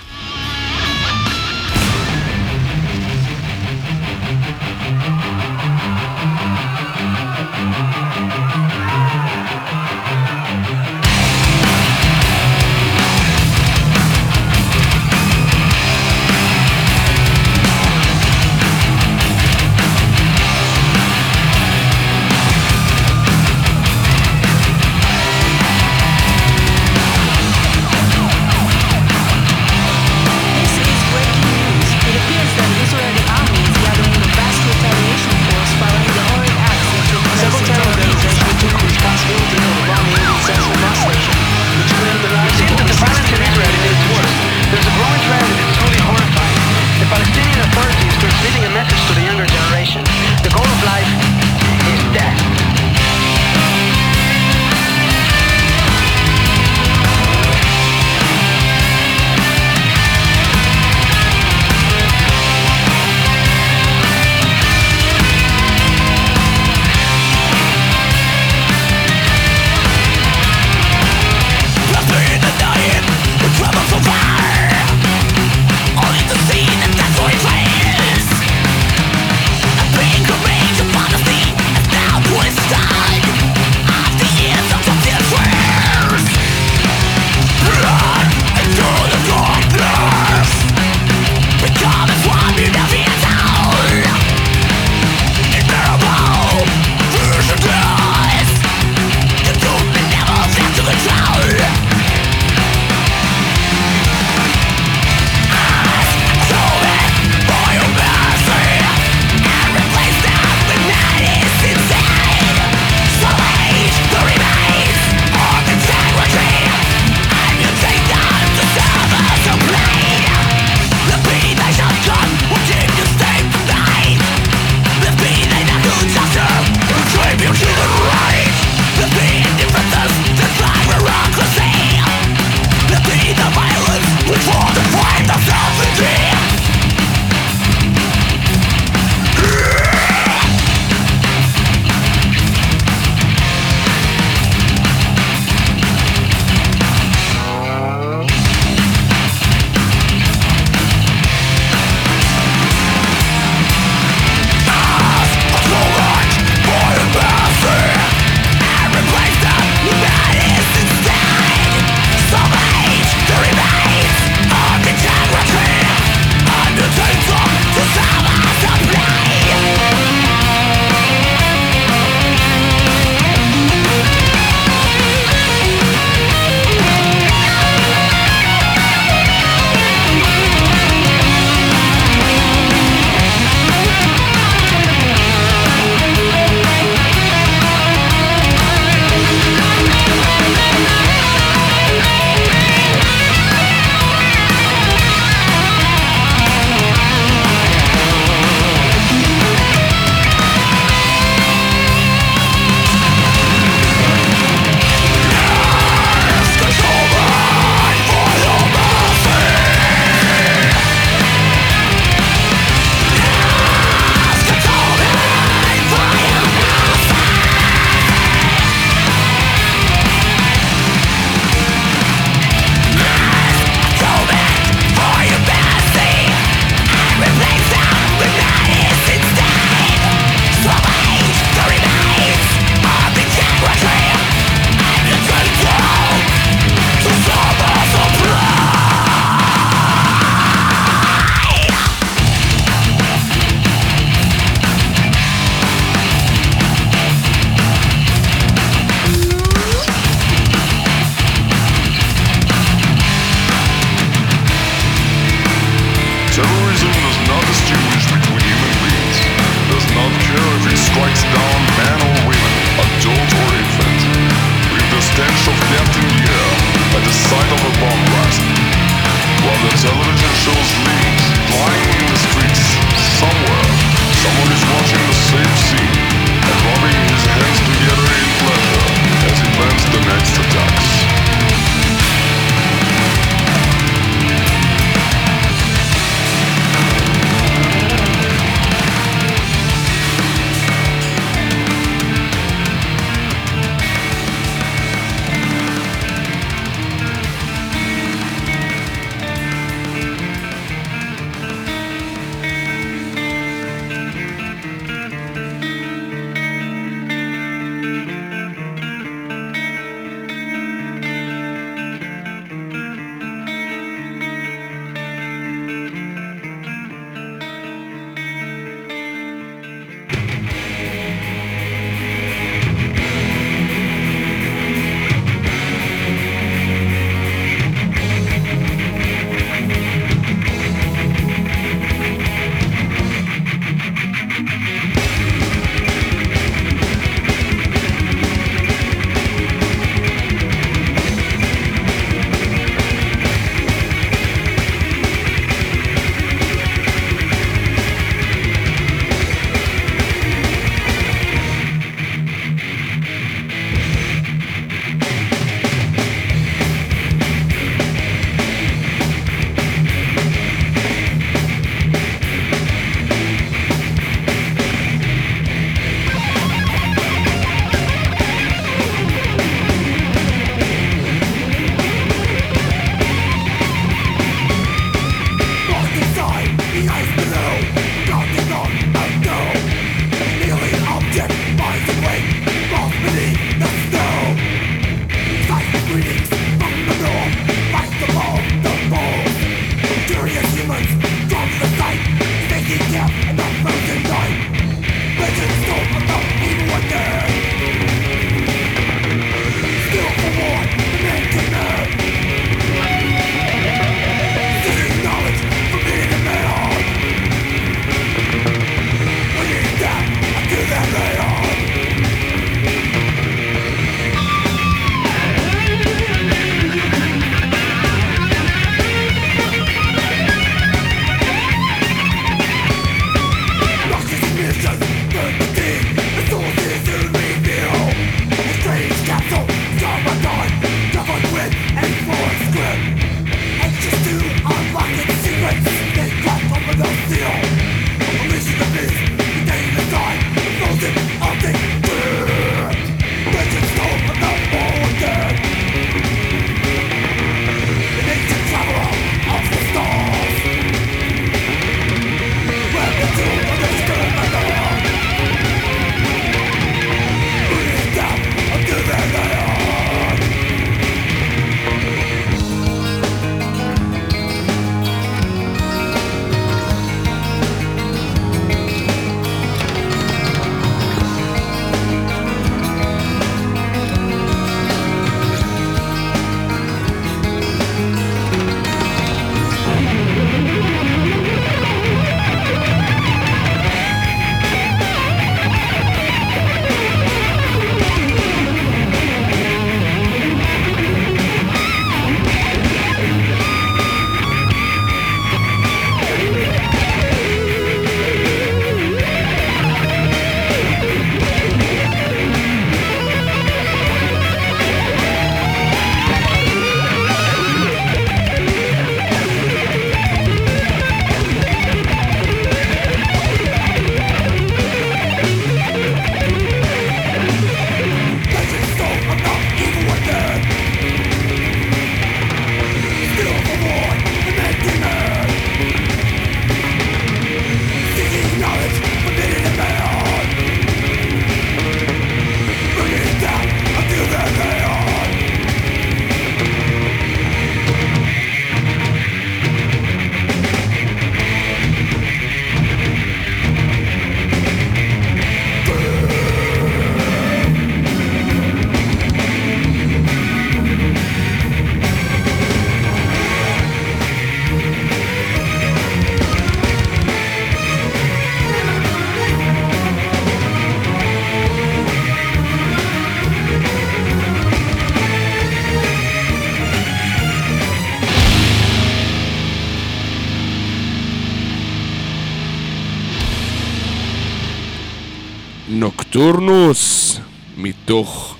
Nocturnus מתוך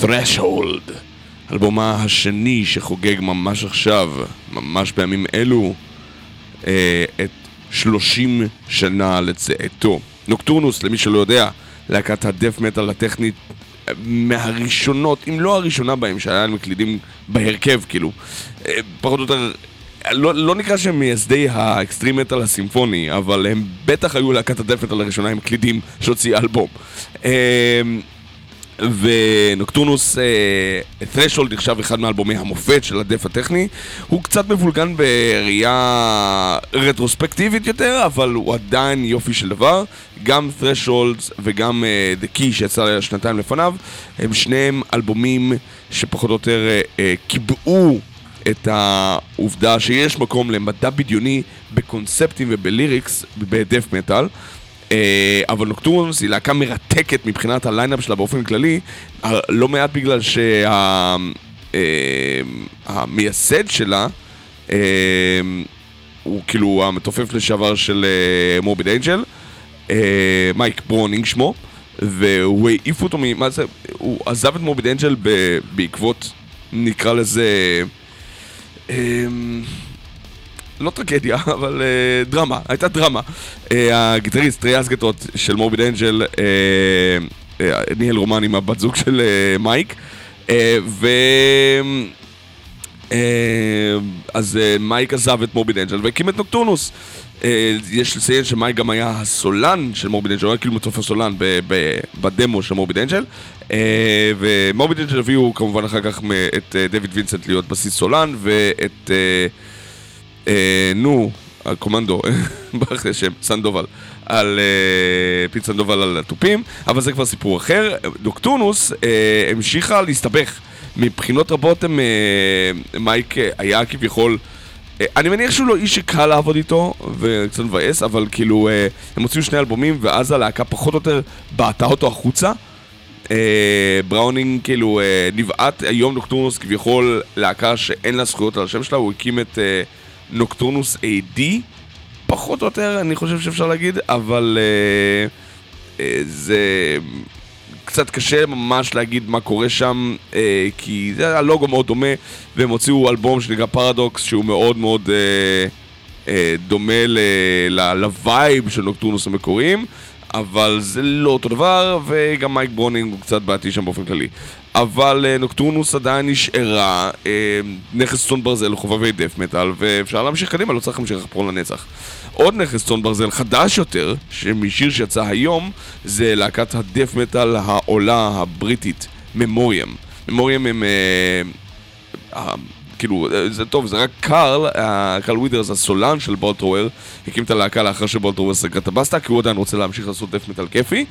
Thresholds, אלבומה השני שחוגג ממש עכשיו, ממש בימים אלו, אה, את 30 שנה לצאתו. Nocturnus, למי שלא יודע, להקת ה death metal הטכנית אה, מהראשונות, אם לא הראשונה בהם, שהיה להם מקלידים בהרכב, כאילו. אה, פחות או יותר, לא, לא נקרא שהם מייסדי ה extreme metal הסימפוני, אבל הם בטח היו להקת ה death metal הראשונה עם קלידים שהוציאה אלבום. אה, ונוקטורנוס, אה, Threshold נחשב אחד מאלבומי המופת של הדף הטכני. הוא קצת מבולגן בראייה רטרוספקטיבית יותר, אבל הוא עדיין יופי של דבר. גם Threshold וגם אה, The Key שיצא שנתיים לפניו, הם שניהם אלבומים שפחות או יותר אה, קיבעו את העובדה שיש מקום למדע בדיוני בקונספטים ובליריקס בדף מטאל. אה, אבל Nocturnus היא להקה מרתקת מבחינת ה lineup שלה באופן כללי, אה, לא מעט בגלל שהמייסד שלה אה, הוא כאילו המתופף לשעבר של Morbid Angel, מייק בראונינג שמו, והוא העיף אותו. מה זה? הוא עזב את Morbid Angel ב- בעקבות, נקרא לזה... אמ, לא טרגדיה, אבל uh, דרמה, הייתה דרמה. Uh, הגיטריסט טריי אזגטות' של Morbid Angel uh, ניהל רומן עם הבת זוג של מייק, ו... אז מייק עזב את Morbid Angel והקים את Nocturnus. Uh, יש לציין שמייק גם היה הסולן של Morbid Angel, הוא היה כאילו ב- ב- בדמו של Morbid Angel. Uh, ו Morbid Angel הביאו כמובן אחר כך את uh, דויד וינסנט להיות בסיסט סולן ואת... אה, נו, הקומנדו, ברח לי השם, סנדובל, על אה, פיט סנדובל על התופים, אבל זה כבר סיפור אחר. Nocturnus אה, המשיכה להסתבך. מבחינות רבות הם, אה, מייק אה, היה כביכול... אה, אני מניח שהוא לא איש שקל לעבוד איתו, וקצת מבאס, אבל כאילו, אה, הם הוציאו שני אלבומים, ואז הלהקה פחות או יותר בעטה אותו החוצה. אה, בראונינג כאילו אה, נבעט היום Nocturnus כביכול להקה שאין לה זכויות על השם שלה, הוא הקים את אה, Nocturnus AD, פחות או יותר אני חושב שאפשר להגיד, אבל אה, אה, זה קצת קשה ממש להגיד מה קורה שם, אה, כי זה הלוגו מאוד דומה, והם הוציאו אלבום שנקרא פרדוקס, שהוא מאוד מאוד אה, אה, דומה ל vibe של Nocturnus המקוריים. אבל זה לא אותו דבר, וגם מייק בראונינג הוא קצת בעייתי שם באופן כללי. אבל אה, Nocturnus עדיין נשארה אה, נכס צאן ברזל לחובבי death metal, ואפשר להמשיך קדימה, לא צריך להמשיך לחפור לנצח. עוד נכס צאן ברזל חדש יותר, משיר שיצא היום, זה להקת ה death metal העולה הבריטית, Memoriam. Memoriam הם... כאילו, אה, זה טוב, זה רק קארל, קארל ווילטס, הסולן של Bolt Thrower, הקים את הלהקה לאחר שבולטרוור סגר את הבסטה, כי הוא עדיין רוצה להמשיך לעשות דף מטאל כיפי,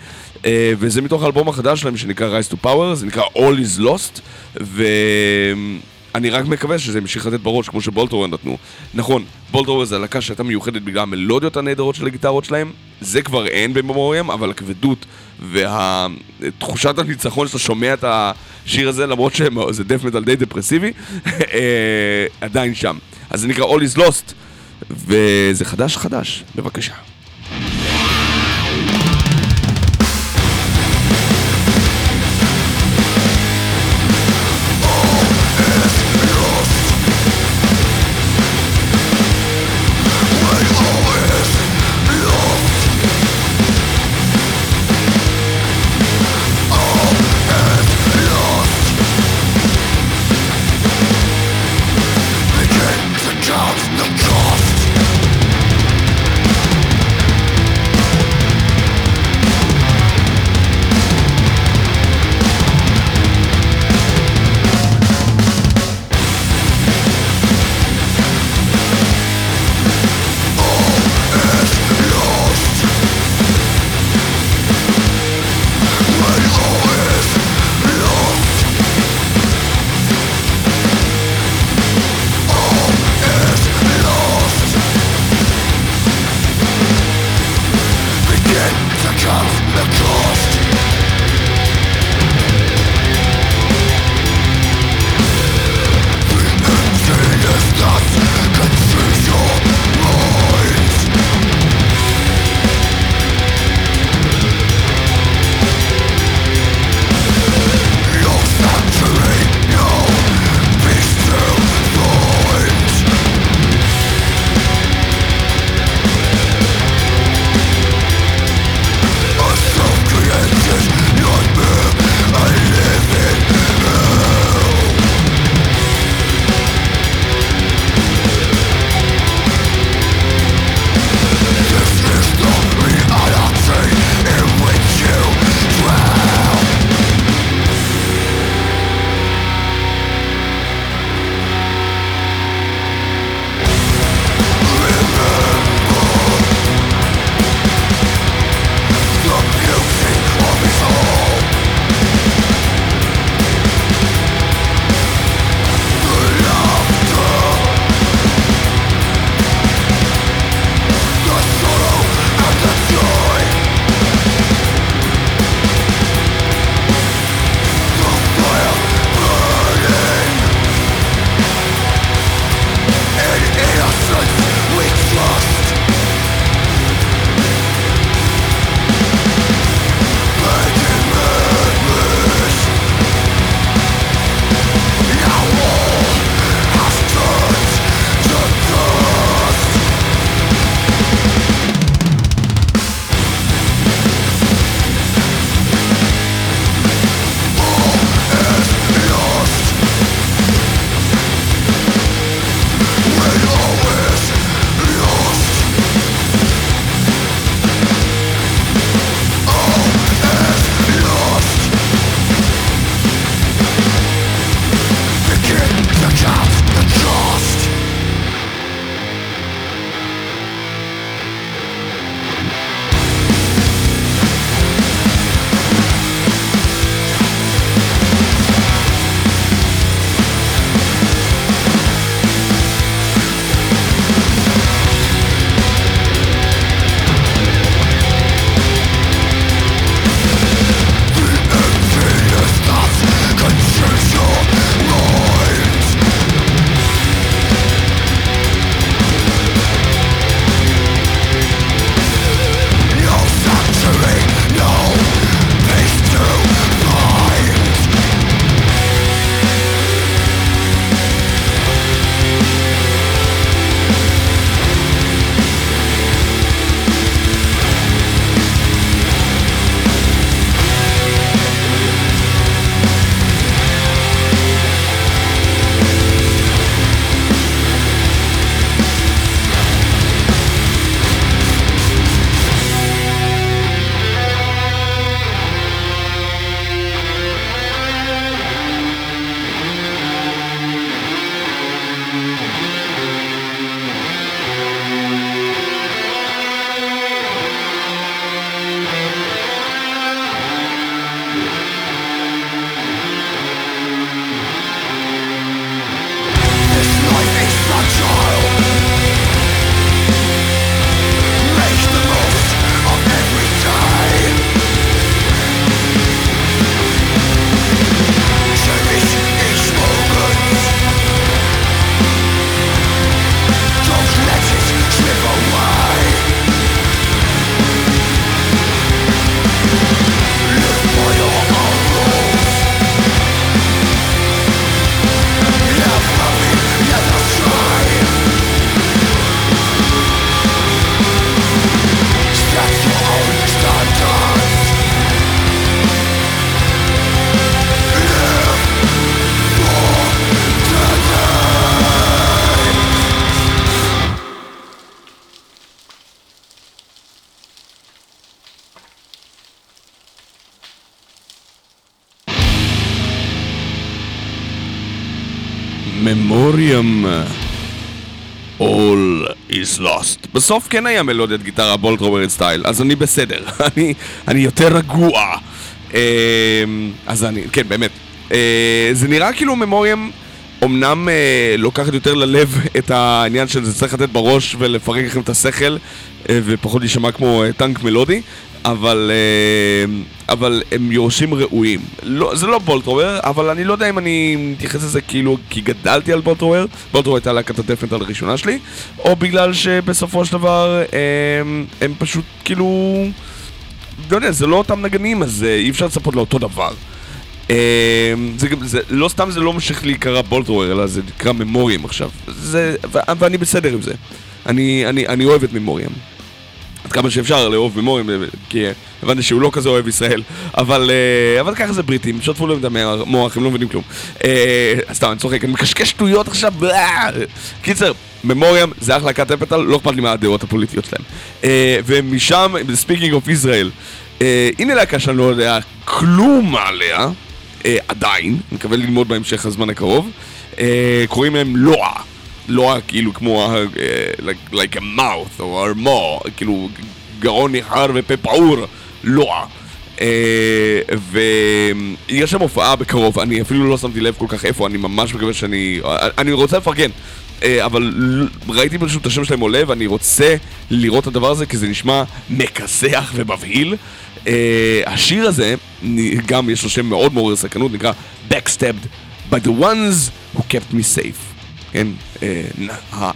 אה, וזה מתוך האלבום החדש שלהם שנקרא Rise to Power, זה נקרא All is Lost, ואני רק מקווה שזה ימשיך לתת בראש כמו שבולטרוור נתנו. נכון, בולטרוור זה הלהקה שהייתה מיוחדת בגלל המלודיות הנהדרות של הגיטרות שלהם, זה כבר אין בממוריאם, אבל הכבדות ותחושת הניצחון שאתה שומע את השיר הזה, למרות שזה דף מטאל די דפרסיבי, אה, עדיין שם. אז זה נקרא All is Lost, וזה חדש חדש, בבקשה. בסוף כן היה מלודיית גיטרה בולטרוורט סטייל, אז אני בסדר. אני, אני יותר רגוע. אה, אז אני, כן, באמת. אה, זה נראה כאילו ממוריאם אמנם אה, לוקחת יותר ללב את העניין של זה צריך לתת בראש ולפרק לכם את השכל אה, ופחות להישמע כמו אה, טנק מלודי, אבל, אה, אבל הם יורשים ראויים. לא, זה לא בולטרוור, אבל אני לא יודע אם אני מתייחס לזה כאילו כי גדלתי על בולטרוור, בולטרוור הייתה להקת הדפנטל הראשונה שלי, או בגלל שבסופו של דבר אה, הם פשוט כאילו... לא יודע, זה לא אותם נגנים, אז אה, אי אפשר לצפות לאותו דבר. זה גם, זה, לא סתם זה לא ממשיך להיקרא בולטרוור, אלא זה נקרא ממוריאם עכשיו. זה, ו, ואני בסדר עם זה. אני, אני, אני אוהב את ממוריאם. עד כמה שאפשר לאהוב ממוריאם, אה, כי אה, הבנתי שהוא לא כזה אוהב ישראל. אבל, אה, אבל ככה זה בריטים, שטפו להם את המוח, הם לא מבינים כלום. אה, סתם, אני צוחק, אני מקשקש שטויות עכשיו. בלה. קיצר, Memoriam זה אחלה להקת death metal, לא אכפת לי מה הדעות הפוליטיות שלהם. אה, ומשם, speaking of ישראל, הנה להקה שאני לא יודע כלום עליה, אה, עדיין, אני מקווה ללמוד בהמשך הזמן הקרוב. אה, קוראים להם לוע. לוע כאילו כמו, אה, like, like a mouth or a maw, כאילו גרון ניחר ופה פעור, לוע. אה, ויש שם הופעה בקרוב, אני אפילו לא שמתי לב כל כך איפה, אני ממש מקווה שאני... אני רוצה לפרגן, אה, אבל ראיתי פשוט את השם שלהם עולה ואני רוצה לראות את הדבר הזה כי זה נשמע מכסח ומבהיל. אה, השיר הזה, גם יש לו שם מאוד מעורר סכנות, נקרא Backstabbed by the ones who kept me safe. כן, אה,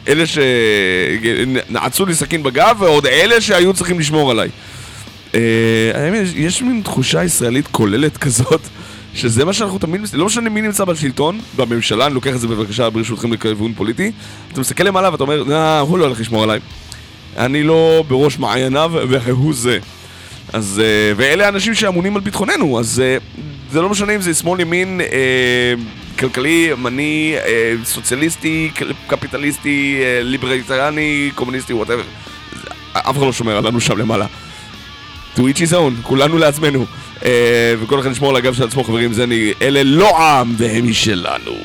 אלה שנעצו לי סכין בגב ועוד אלה שהיו צריכים לשמור עליי. אה, האמת, יש- מין תחושה ישראלית כוללת כזאת, שזה מה שאנחנו תמיד, לא משנה מי נמצא בשלטון, בממשלה, אני לוקח את זה בבקשה ברשותכם לכיוון פוליטי, אתה מסתכל למעלה ואתה אומר, nah, הוא לא הולך לשמור עליי. אני לא בראש מעייניו והוא זה. אז, אה, ואלה האנשים שאמונים על ביטחוננו, אז אה, זה לא משנה אם זה שמאל, ימין, אה, כלכלי, ימני, אה, סוציאליסטי, קפיטליסטי, אה, ליברליטריאני, קומוניסטי, whatever. אף אחד לא שומר עלינו שם למעלה. to each his own, כולנו לעצמנו. אה, וכל אחד ישמור על הגב של עצמו, חברים, זה אני, אלה לא עם והם משלנו.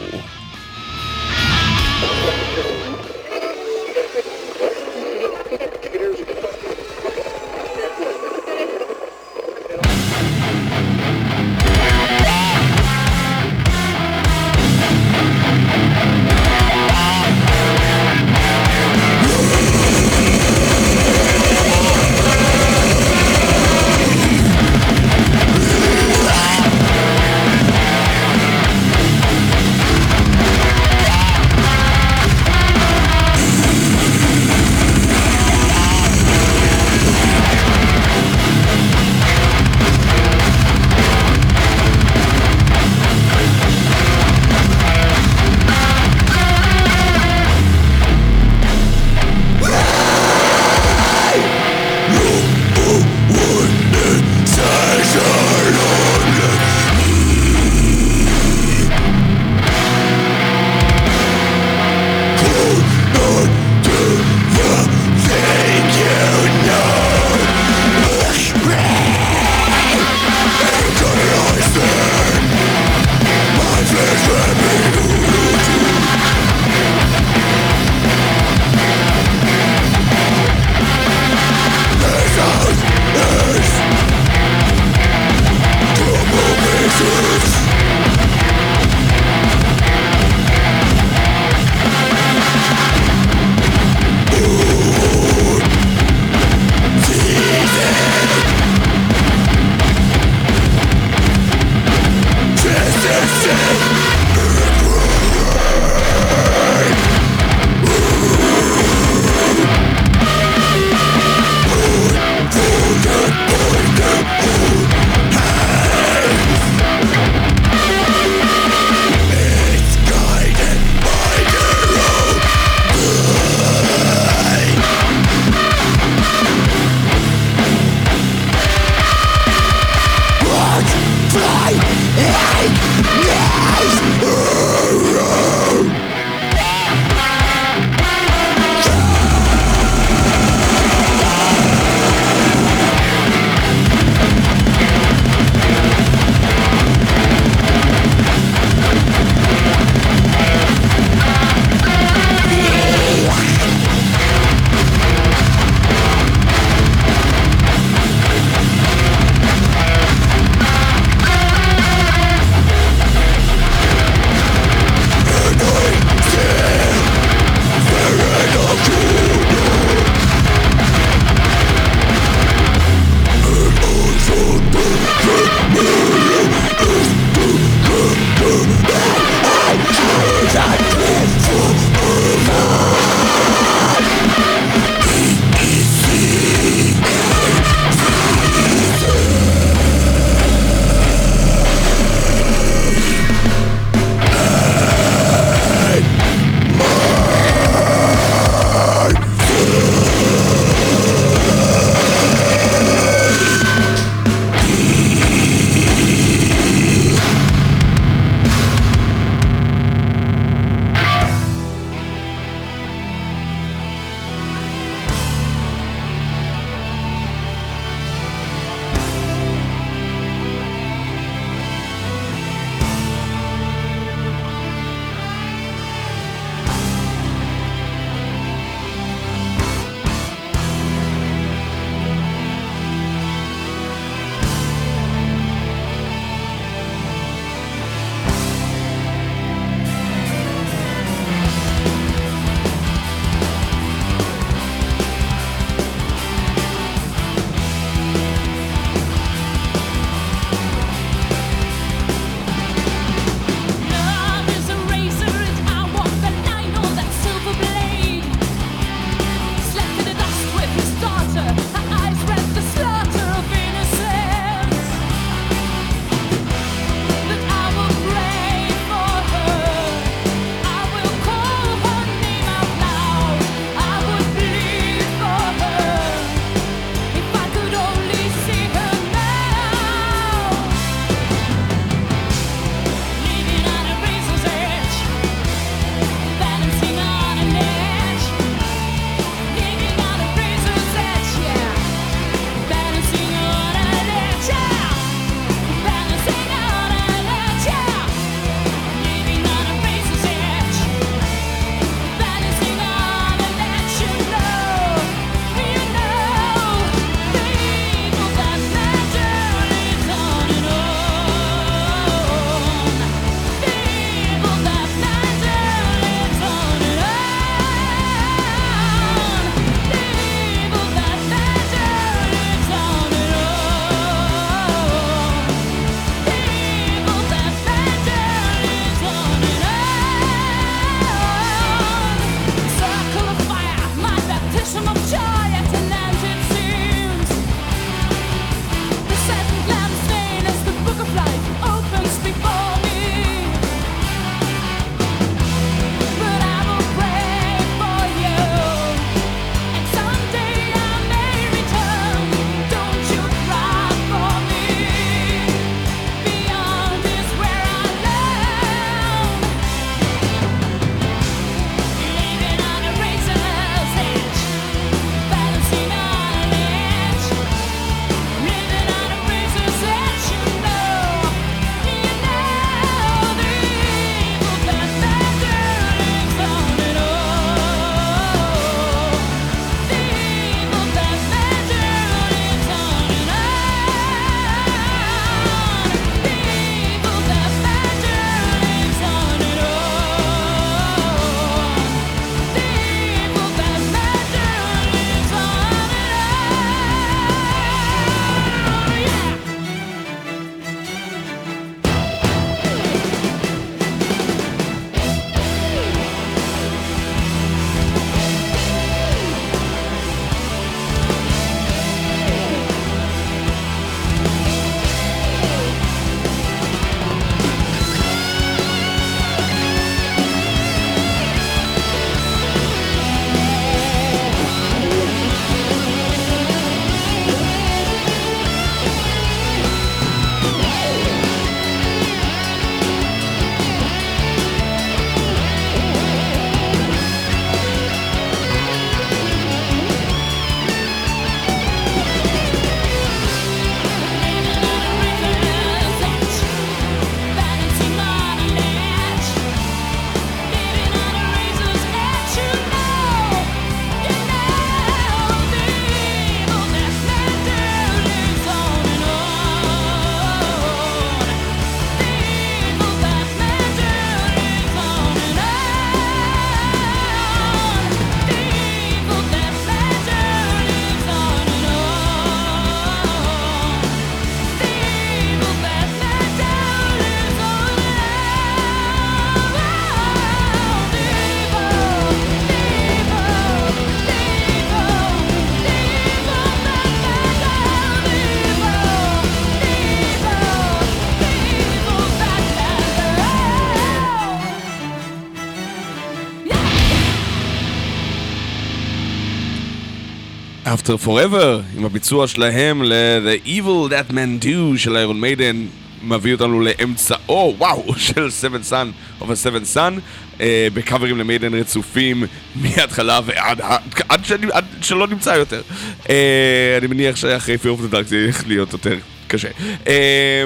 After Forever, עם הביצוע שלהם ל-The Evil That Man Do של איירון מיידן, מביא אותנו לאמצעו, וואו, של Seven Sun of a Seven Sun, אה, בקאברים למיידן רצופים מההתחלה ועד עד, שאני, עד שלא נמצא יותר. אה, אני מניח שאחרי Fear of the Dark זה ילך להיות יותר קשה. אה,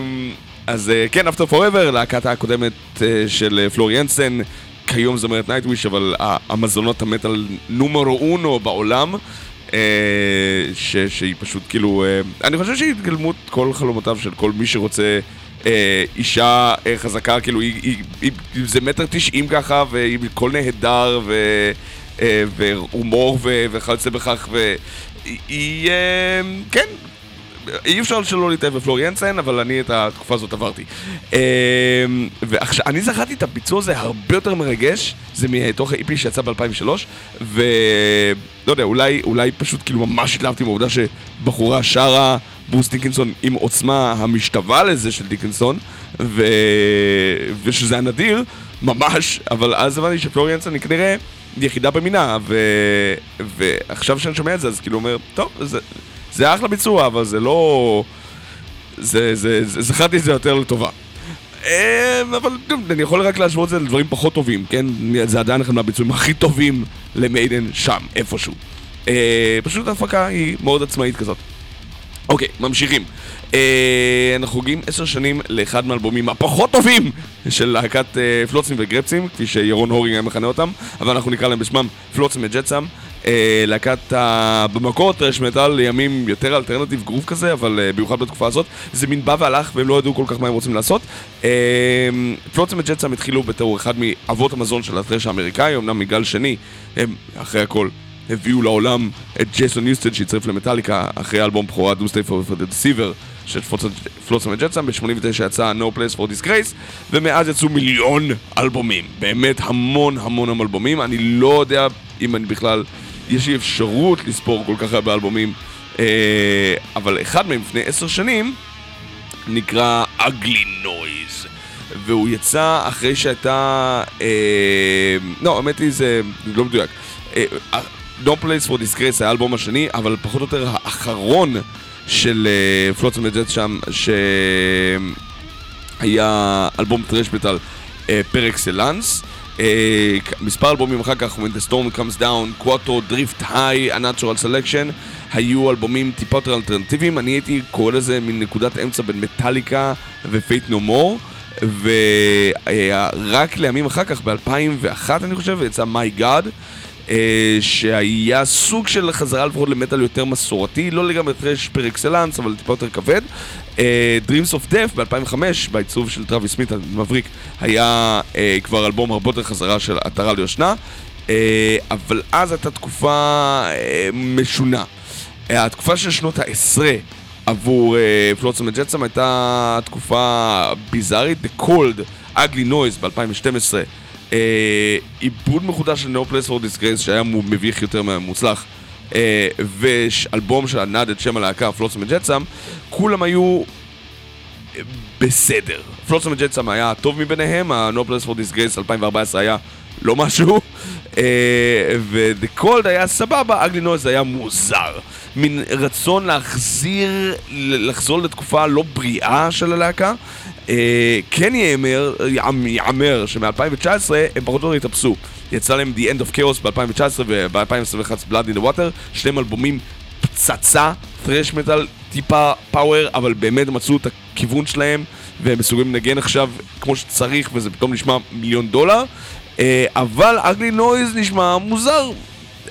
אז אה, כן, After Forever, להקת הקודמת אה, של פלור ינסן, כיום זמרת נייטוויש, אבל המזונות המטאל נומרו אונו בעולם. אה, ש, שהיא פשוט כאילו, אה, אני חושב שהיא התגלמות כל חלומותיו של כל מי שרוצה אה, אישה חזקה, כאילו היא, היא, היא, זה מטר תשעים ככה, והיא קול נהדר, ו, והומור וכיוצא בכך, והיא, כן, אי אפשר שלא להתאהב בפלור ינסן, אבל אני את התקופה הזאת עברתי. אמ, ועכשיו, אני זכרתי את הביצוע הזה הרבה יותר מרגש, זה מתוך ה-EP שיצא ב-2003, ולא יודע, אולי, אולי פשוט כאילו ממש התלהבתי מהעובדה שבחורה שרה ברוס דיקנסון עם עוצמה המשתווה לזה של דיקנסון, ו... ושזה היה נדיר, ממש, אבל אז הבנתי שפלור ינסן היא כנראה יחידה במינה, ו... ועכשיו שאני שומע את זה, אז כאילו אומר, טוב, זה... זה אחלה ביצוע, אבל זה לא... זה, זה, זה, זכרתי את זה יותר לטובה. אה, אבל אני יכול רק להשוות את זה לדברים פחות טובים, כן? זה עדיין אחד מהביצועים הכי טובים למיידן שם, איפשהו. אה, פשוט ההפקה היא מאוד עצמאית כזאת. אוקיי, ממשיכים. אה, אנחנו חוגגים עשר שנים לאחד מהאלבומים הפחות טובים של להקת אה, פלוצים וגרפסים, כפי שירון הורינג היה מכנה אותם, אבל אנחנו נקרא להם בשמם פלוצים וג'טסם. אה, להקת ה... במקור טרש מטאל לימים יותר אלטרנטיב גרוב כזה, אבל אה, במיוחד בתקופה הזאת, זה מין בא והלך והם לא ידעו כל כך מה הם רוצים לעשות. אה, פלוצים וג'טסם התחילו בתור אחד מאבות המזון של הטרש האמריקאי, אמנם מגל שני, הם אחרי הכל הביאו לעולם את ג'ייסון יוסטד שהצטרף למטאליקה אחרי אלבום בכורה דו סטי פור דה סיבר של פלוצם וג'טסם, ב-89 יצא No Place for Disgrace ומאז יצאו מיליון אלבומים, באמת המון המון המון אלבומים, אני לא יודע אם אני בכלל, יש לי אפשרות לספור כל כך הרבה אלבומים, אה, אבל אחד מהם לפני עשר שנים נקרא Ugly Noise והוא יצא אחרי שהייתה... אה, לא, האמת היא זה לא מדויק. אה, No Place for Disgrace האלבום השני, אבל פחות או יותר האחרון של פלוצם וג'ט שם, שהיה אלבום טרש מטאל פר אקסלנס. אה, מספר אלבומים אחר כך, When the Storm Comes Down, קוואטו, Drift High, A Natural Selection, היו אלבומים טיפה יותר אלטרנטיביים, אני הייתי קורא לזה מין נקודת אמצע בין מטאליקה ו- Faith No More, ורק לימים אחר כך, ב-2001 אני חושב, יצא My God. אה, שהיה סוג של חזרה לפחות למטאל יותר מסורתי, לא לגמרי thrash פר אקסלנס, אבל טיפה יותר כבד. אה, Dreams of Death ב-2005, בעיצוב של טרוויס סמית המבריק, היה אה, כבר אלבום הרבה יותר חזרה של עטרה ליושנה, אבל אז הייתה תקופה משונה. התקופה של שנות העשרה עבור פלוצם וג'טסם הייתה תקופה ביזארית, The Cold, Ugly Noise ב-2012. אה, עיבוד מחודש של No Place for Disgrace שהיה מביך יותר מהמוצלח אה, ואלבום שענד את שם הלהקה פלוצם וג'טסם כולם היו אה, בסדר. פלוצם וג'טסם היה הטוב מביניהם, ה-No Place for Disgrace 2014 היה לא משהו אה, ו-The Cold היה סבבה, Ugly Noise היה מוזר. מין רצון להחזיר, לחזור לתקופה לא בריאה של הלהקה. אה, כן ייאמר, יאמ- ייאמר שמ-2019 הם פחות או יותר התאפסו. יצא להם The End of Chaos ב-2019 וב-2021 Blood in the Water, שניהם אלבומים פצצה, thrash metal, טיפה פאוור, אבל באמת מצאו את הכיוון שלהם והם מסוגלים לנגן עכשיו כמו שצריך וזה פתאום נשמע מיליון דולר. אה, אבל Ugly Noise נשמע מוזר.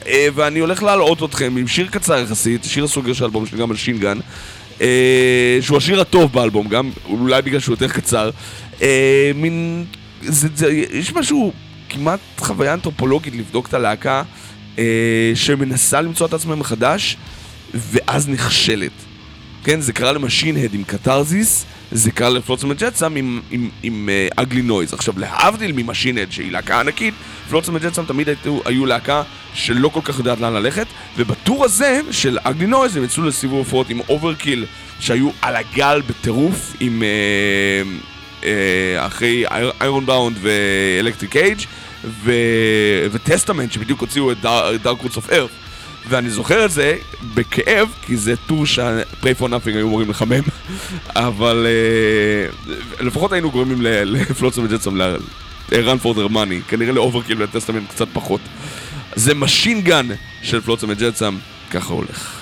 אה, ואני הולך להלאות אתכם עם שיר קצר יחסית, שיר הסוגר של האלבום שלי גם על שינגן. אה, שהוא השיר הטוב באלבום, גם אולי בגלל שהוא יותר קצר. אה, מין... זה, זה, יש משהו, כמעט חוויה אנתרופולוגית לבדוק את הלהקה אה, שמנסה למצוא את עצמה מחדש, ואז נכשלת. כן, זה קרה ל Machine Head עם Catharsis, זה קרה ל Flotsam and Jetsam עם, עם, עם uh, Ugly Noise. עכשיו, להבדיל מ Machine Head שהיא להקה ענקית, Flotsam and Jetsam תמיד היו, היו להקה שלא כל כך יודעת לאן ללכת, וב tour הזה של Ugly Noise הם יצאו לסיבוב הופעות עם Overkill, שהיו על הגל בטירוף עם... Uh, uh, אחרי Ironbound ו Electric Age ו Testament שבדיוק הוציאו את Dark Roots of Earth ואני זוכר את זה בכאב, כי זה tour שה- Prey for Nothing היו אמורים לחמם, אבל אה, לפחות היינו גורמים ל Flotsam and Jetsam ל- run for their money, כנראה ל Overkill ול Testament קצת פחות. זה Machine Gun של Flotsam and Jetsam, ככה הולך.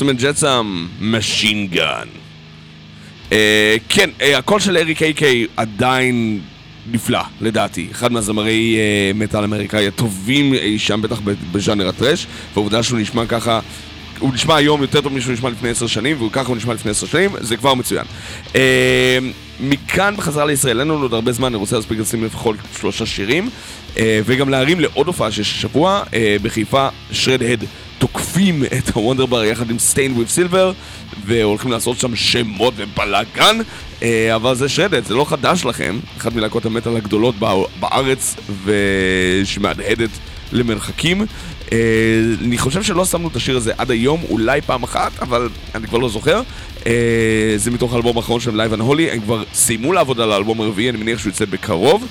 Flotsam and Jetsam, Machine Gun. אה, כן, אה, הקול של אריק A.K. עדיין נפלא, לדעתי. אחד מהזמרי אה, מטאל אמריקאי הטובים אי שם, בטח בז'אנר ה thrash, והעובדה שהוא נשמע ככה... הוא נשמע היום יותר טוב משהוא נשמע לפני עשר שנים, וככה הוא נשמע לפני עשר שנים, זה כבר מצוין. אה, מכאן בחזרה לישראל, אין לנו עוד הרבה זמן, אני רוצה להספיק לשים לפחות שלושה שירים, אה, וגם להרים לעוד הופעה שיש השבוע, אה, בחיפה, Shredhead תוקפים את הוונדר בר יחד עם סטיין וויב סילבר, והולכים לעשות שם שמות ובלאגן, אה, אבל זה שרדת, זה לא חדש לכם, אחת מלהקות המטאל הגדולות בא- בארץ, ושמהדהדת למרחקים. אה, אני חושב שלא שמנו את השיר הזה עד היום, אולי פעם אחת, אבל אני כבר לא זוכר. אה, זה מתוך האלבום האחרון שלהם, Live and Holy, הם כבר סיימו לעבוד על האלבום הרביעי, אני מניח שהוא יצא בקרוב,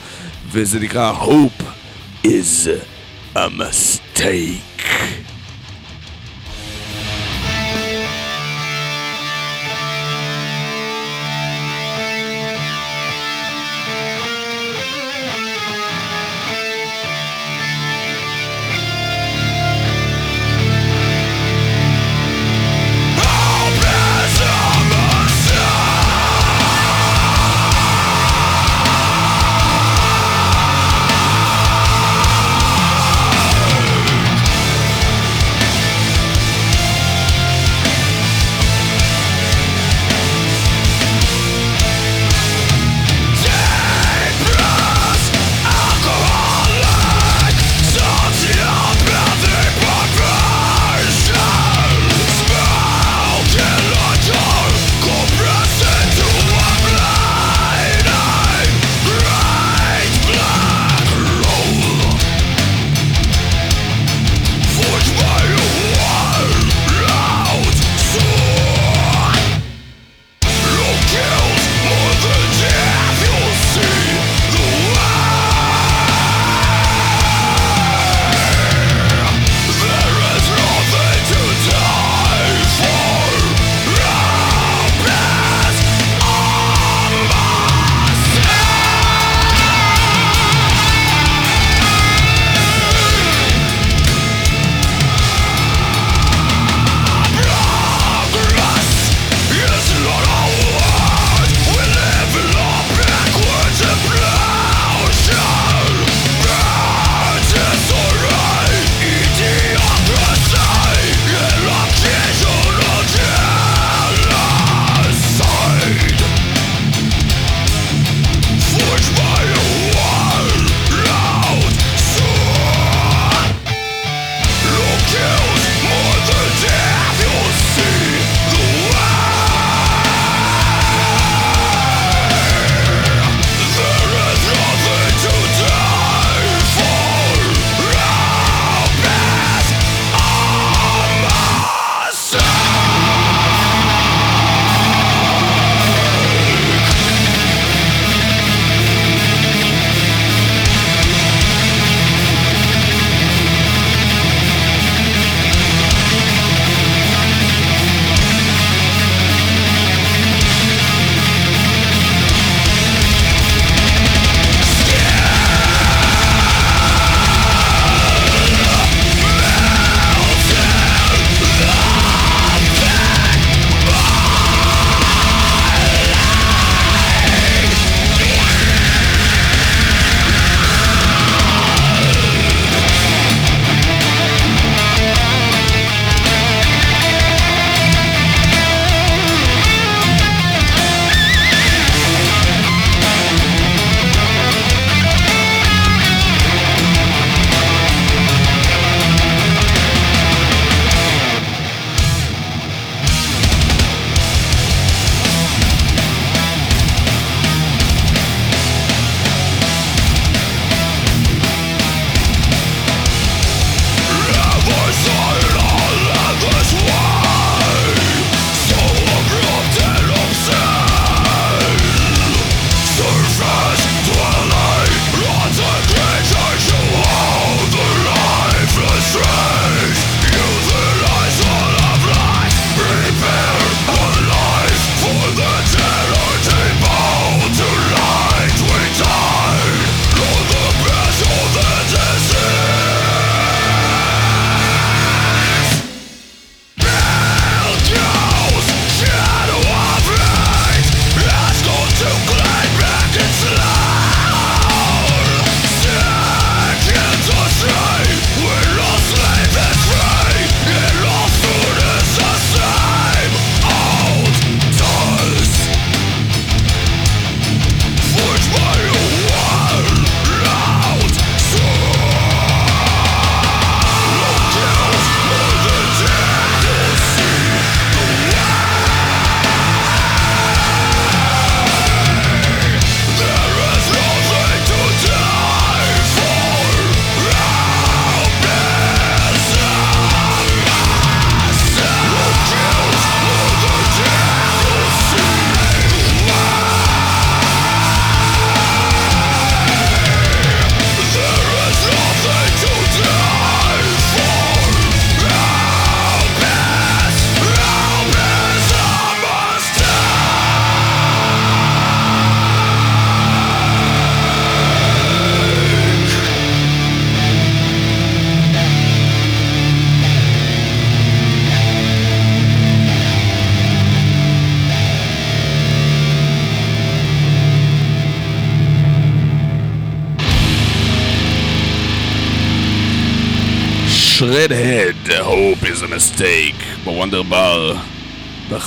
וזה נקרא Hope is a mistake.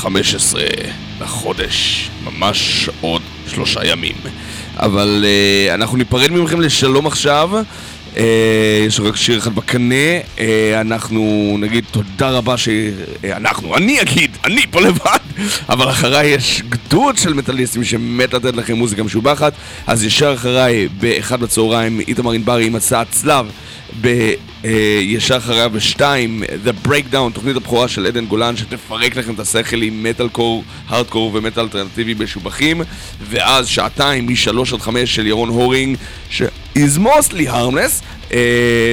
ב-15 לחודש, ממש עוד שלושה ימים. אבל uh, אנחנו ניפרד מכם לשלום עכשיו. Uh, יש רק שיר אחד בקנה, uh, אנחנו נגיד תודה רבה שאנחנו, אני אגיד, אני פה לבד, אבל אחריי יש גדוד של מטאליסטים שמת לתת לכם מוזיקה משובחת, אז ישר אחריי, באחד בצהריים, איתמר ענברי עם הצעת צלב, ב... Uh, ישר אחריו בשתיים, The Breakdown, תוכנית הבכורה של עדן גולן שתפרק לכם את השכל עם מטאל קור, הארד קור ומטאל אלטרנטיבי משובחים. ואז שעתיים משלוש עד חמש של ירון הורינג ש- is mostly harmless uh,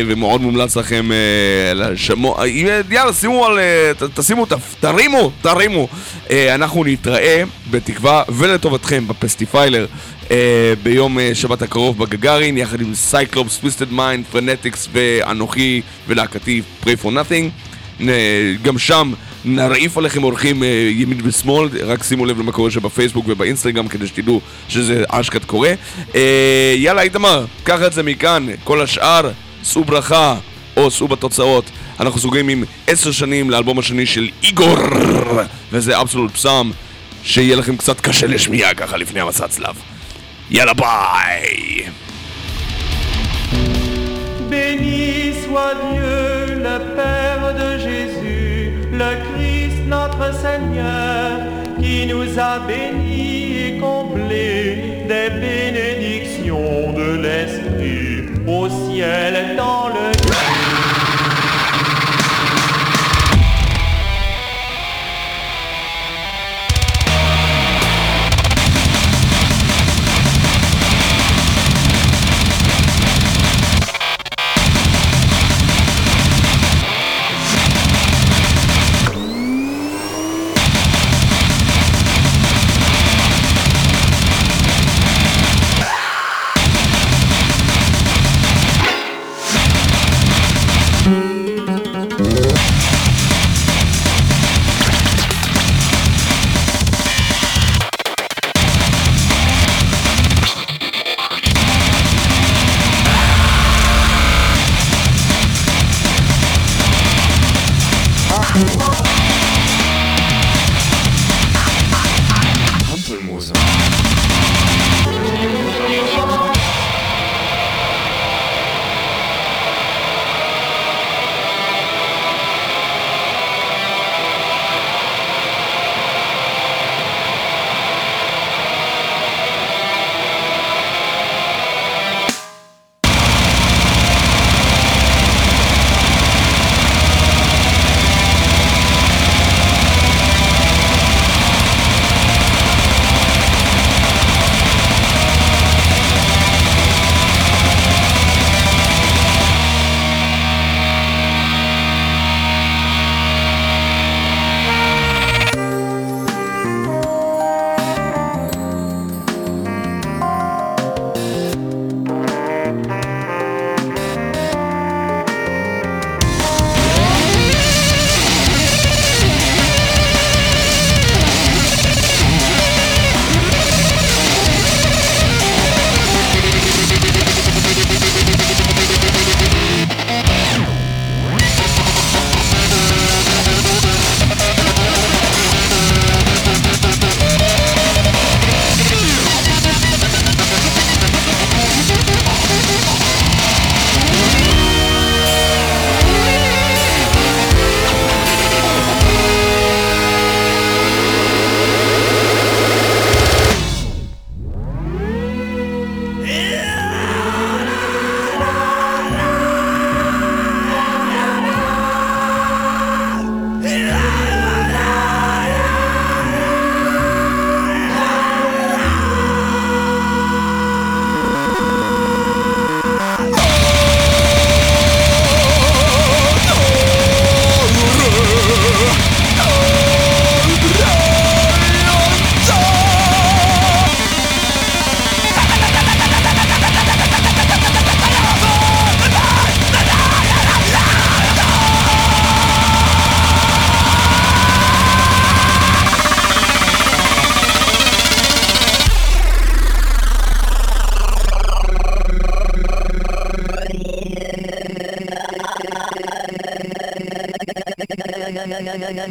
ומאוד מומלץ לכם uh, לשמוע, יאללה שימו על, uh, ת, תשימו, ת, תרימו, תרימו. uh, אנחנו נתראה בתקווה ולטובתכם בפסטיפיילר ביום uh, שבת הקרוב בגגארין יחד עם Cyclops, Twisted Mind, Phrenetix ואנוכי ולהקתי Prey for Nothing נ- גם שם נרעיף עליכם אורחים אה, ימין ושמאל, רק שימו לב למה קורה שבפייסבוק ובאינסטגרם כדי שתדעו שזה אשכד קורה. אה, יאללה איתמר, קח את זה מכאן, כל השאר, שאו ברכה או שאו בתוצאות. אנחנו סוגרים עם עשר שנים לאלבום השני של איגור, וזה אבסולוט פסאם, שיהיה לכם קצת קשה לשמיעה ככה לפני המסע צלב. Yalla Béni soit Dieu, le Père de Jésus, le Christ notre Seigneur, qui nous a bénis et comblés des bénédictions de l'Esprit au ciel dans le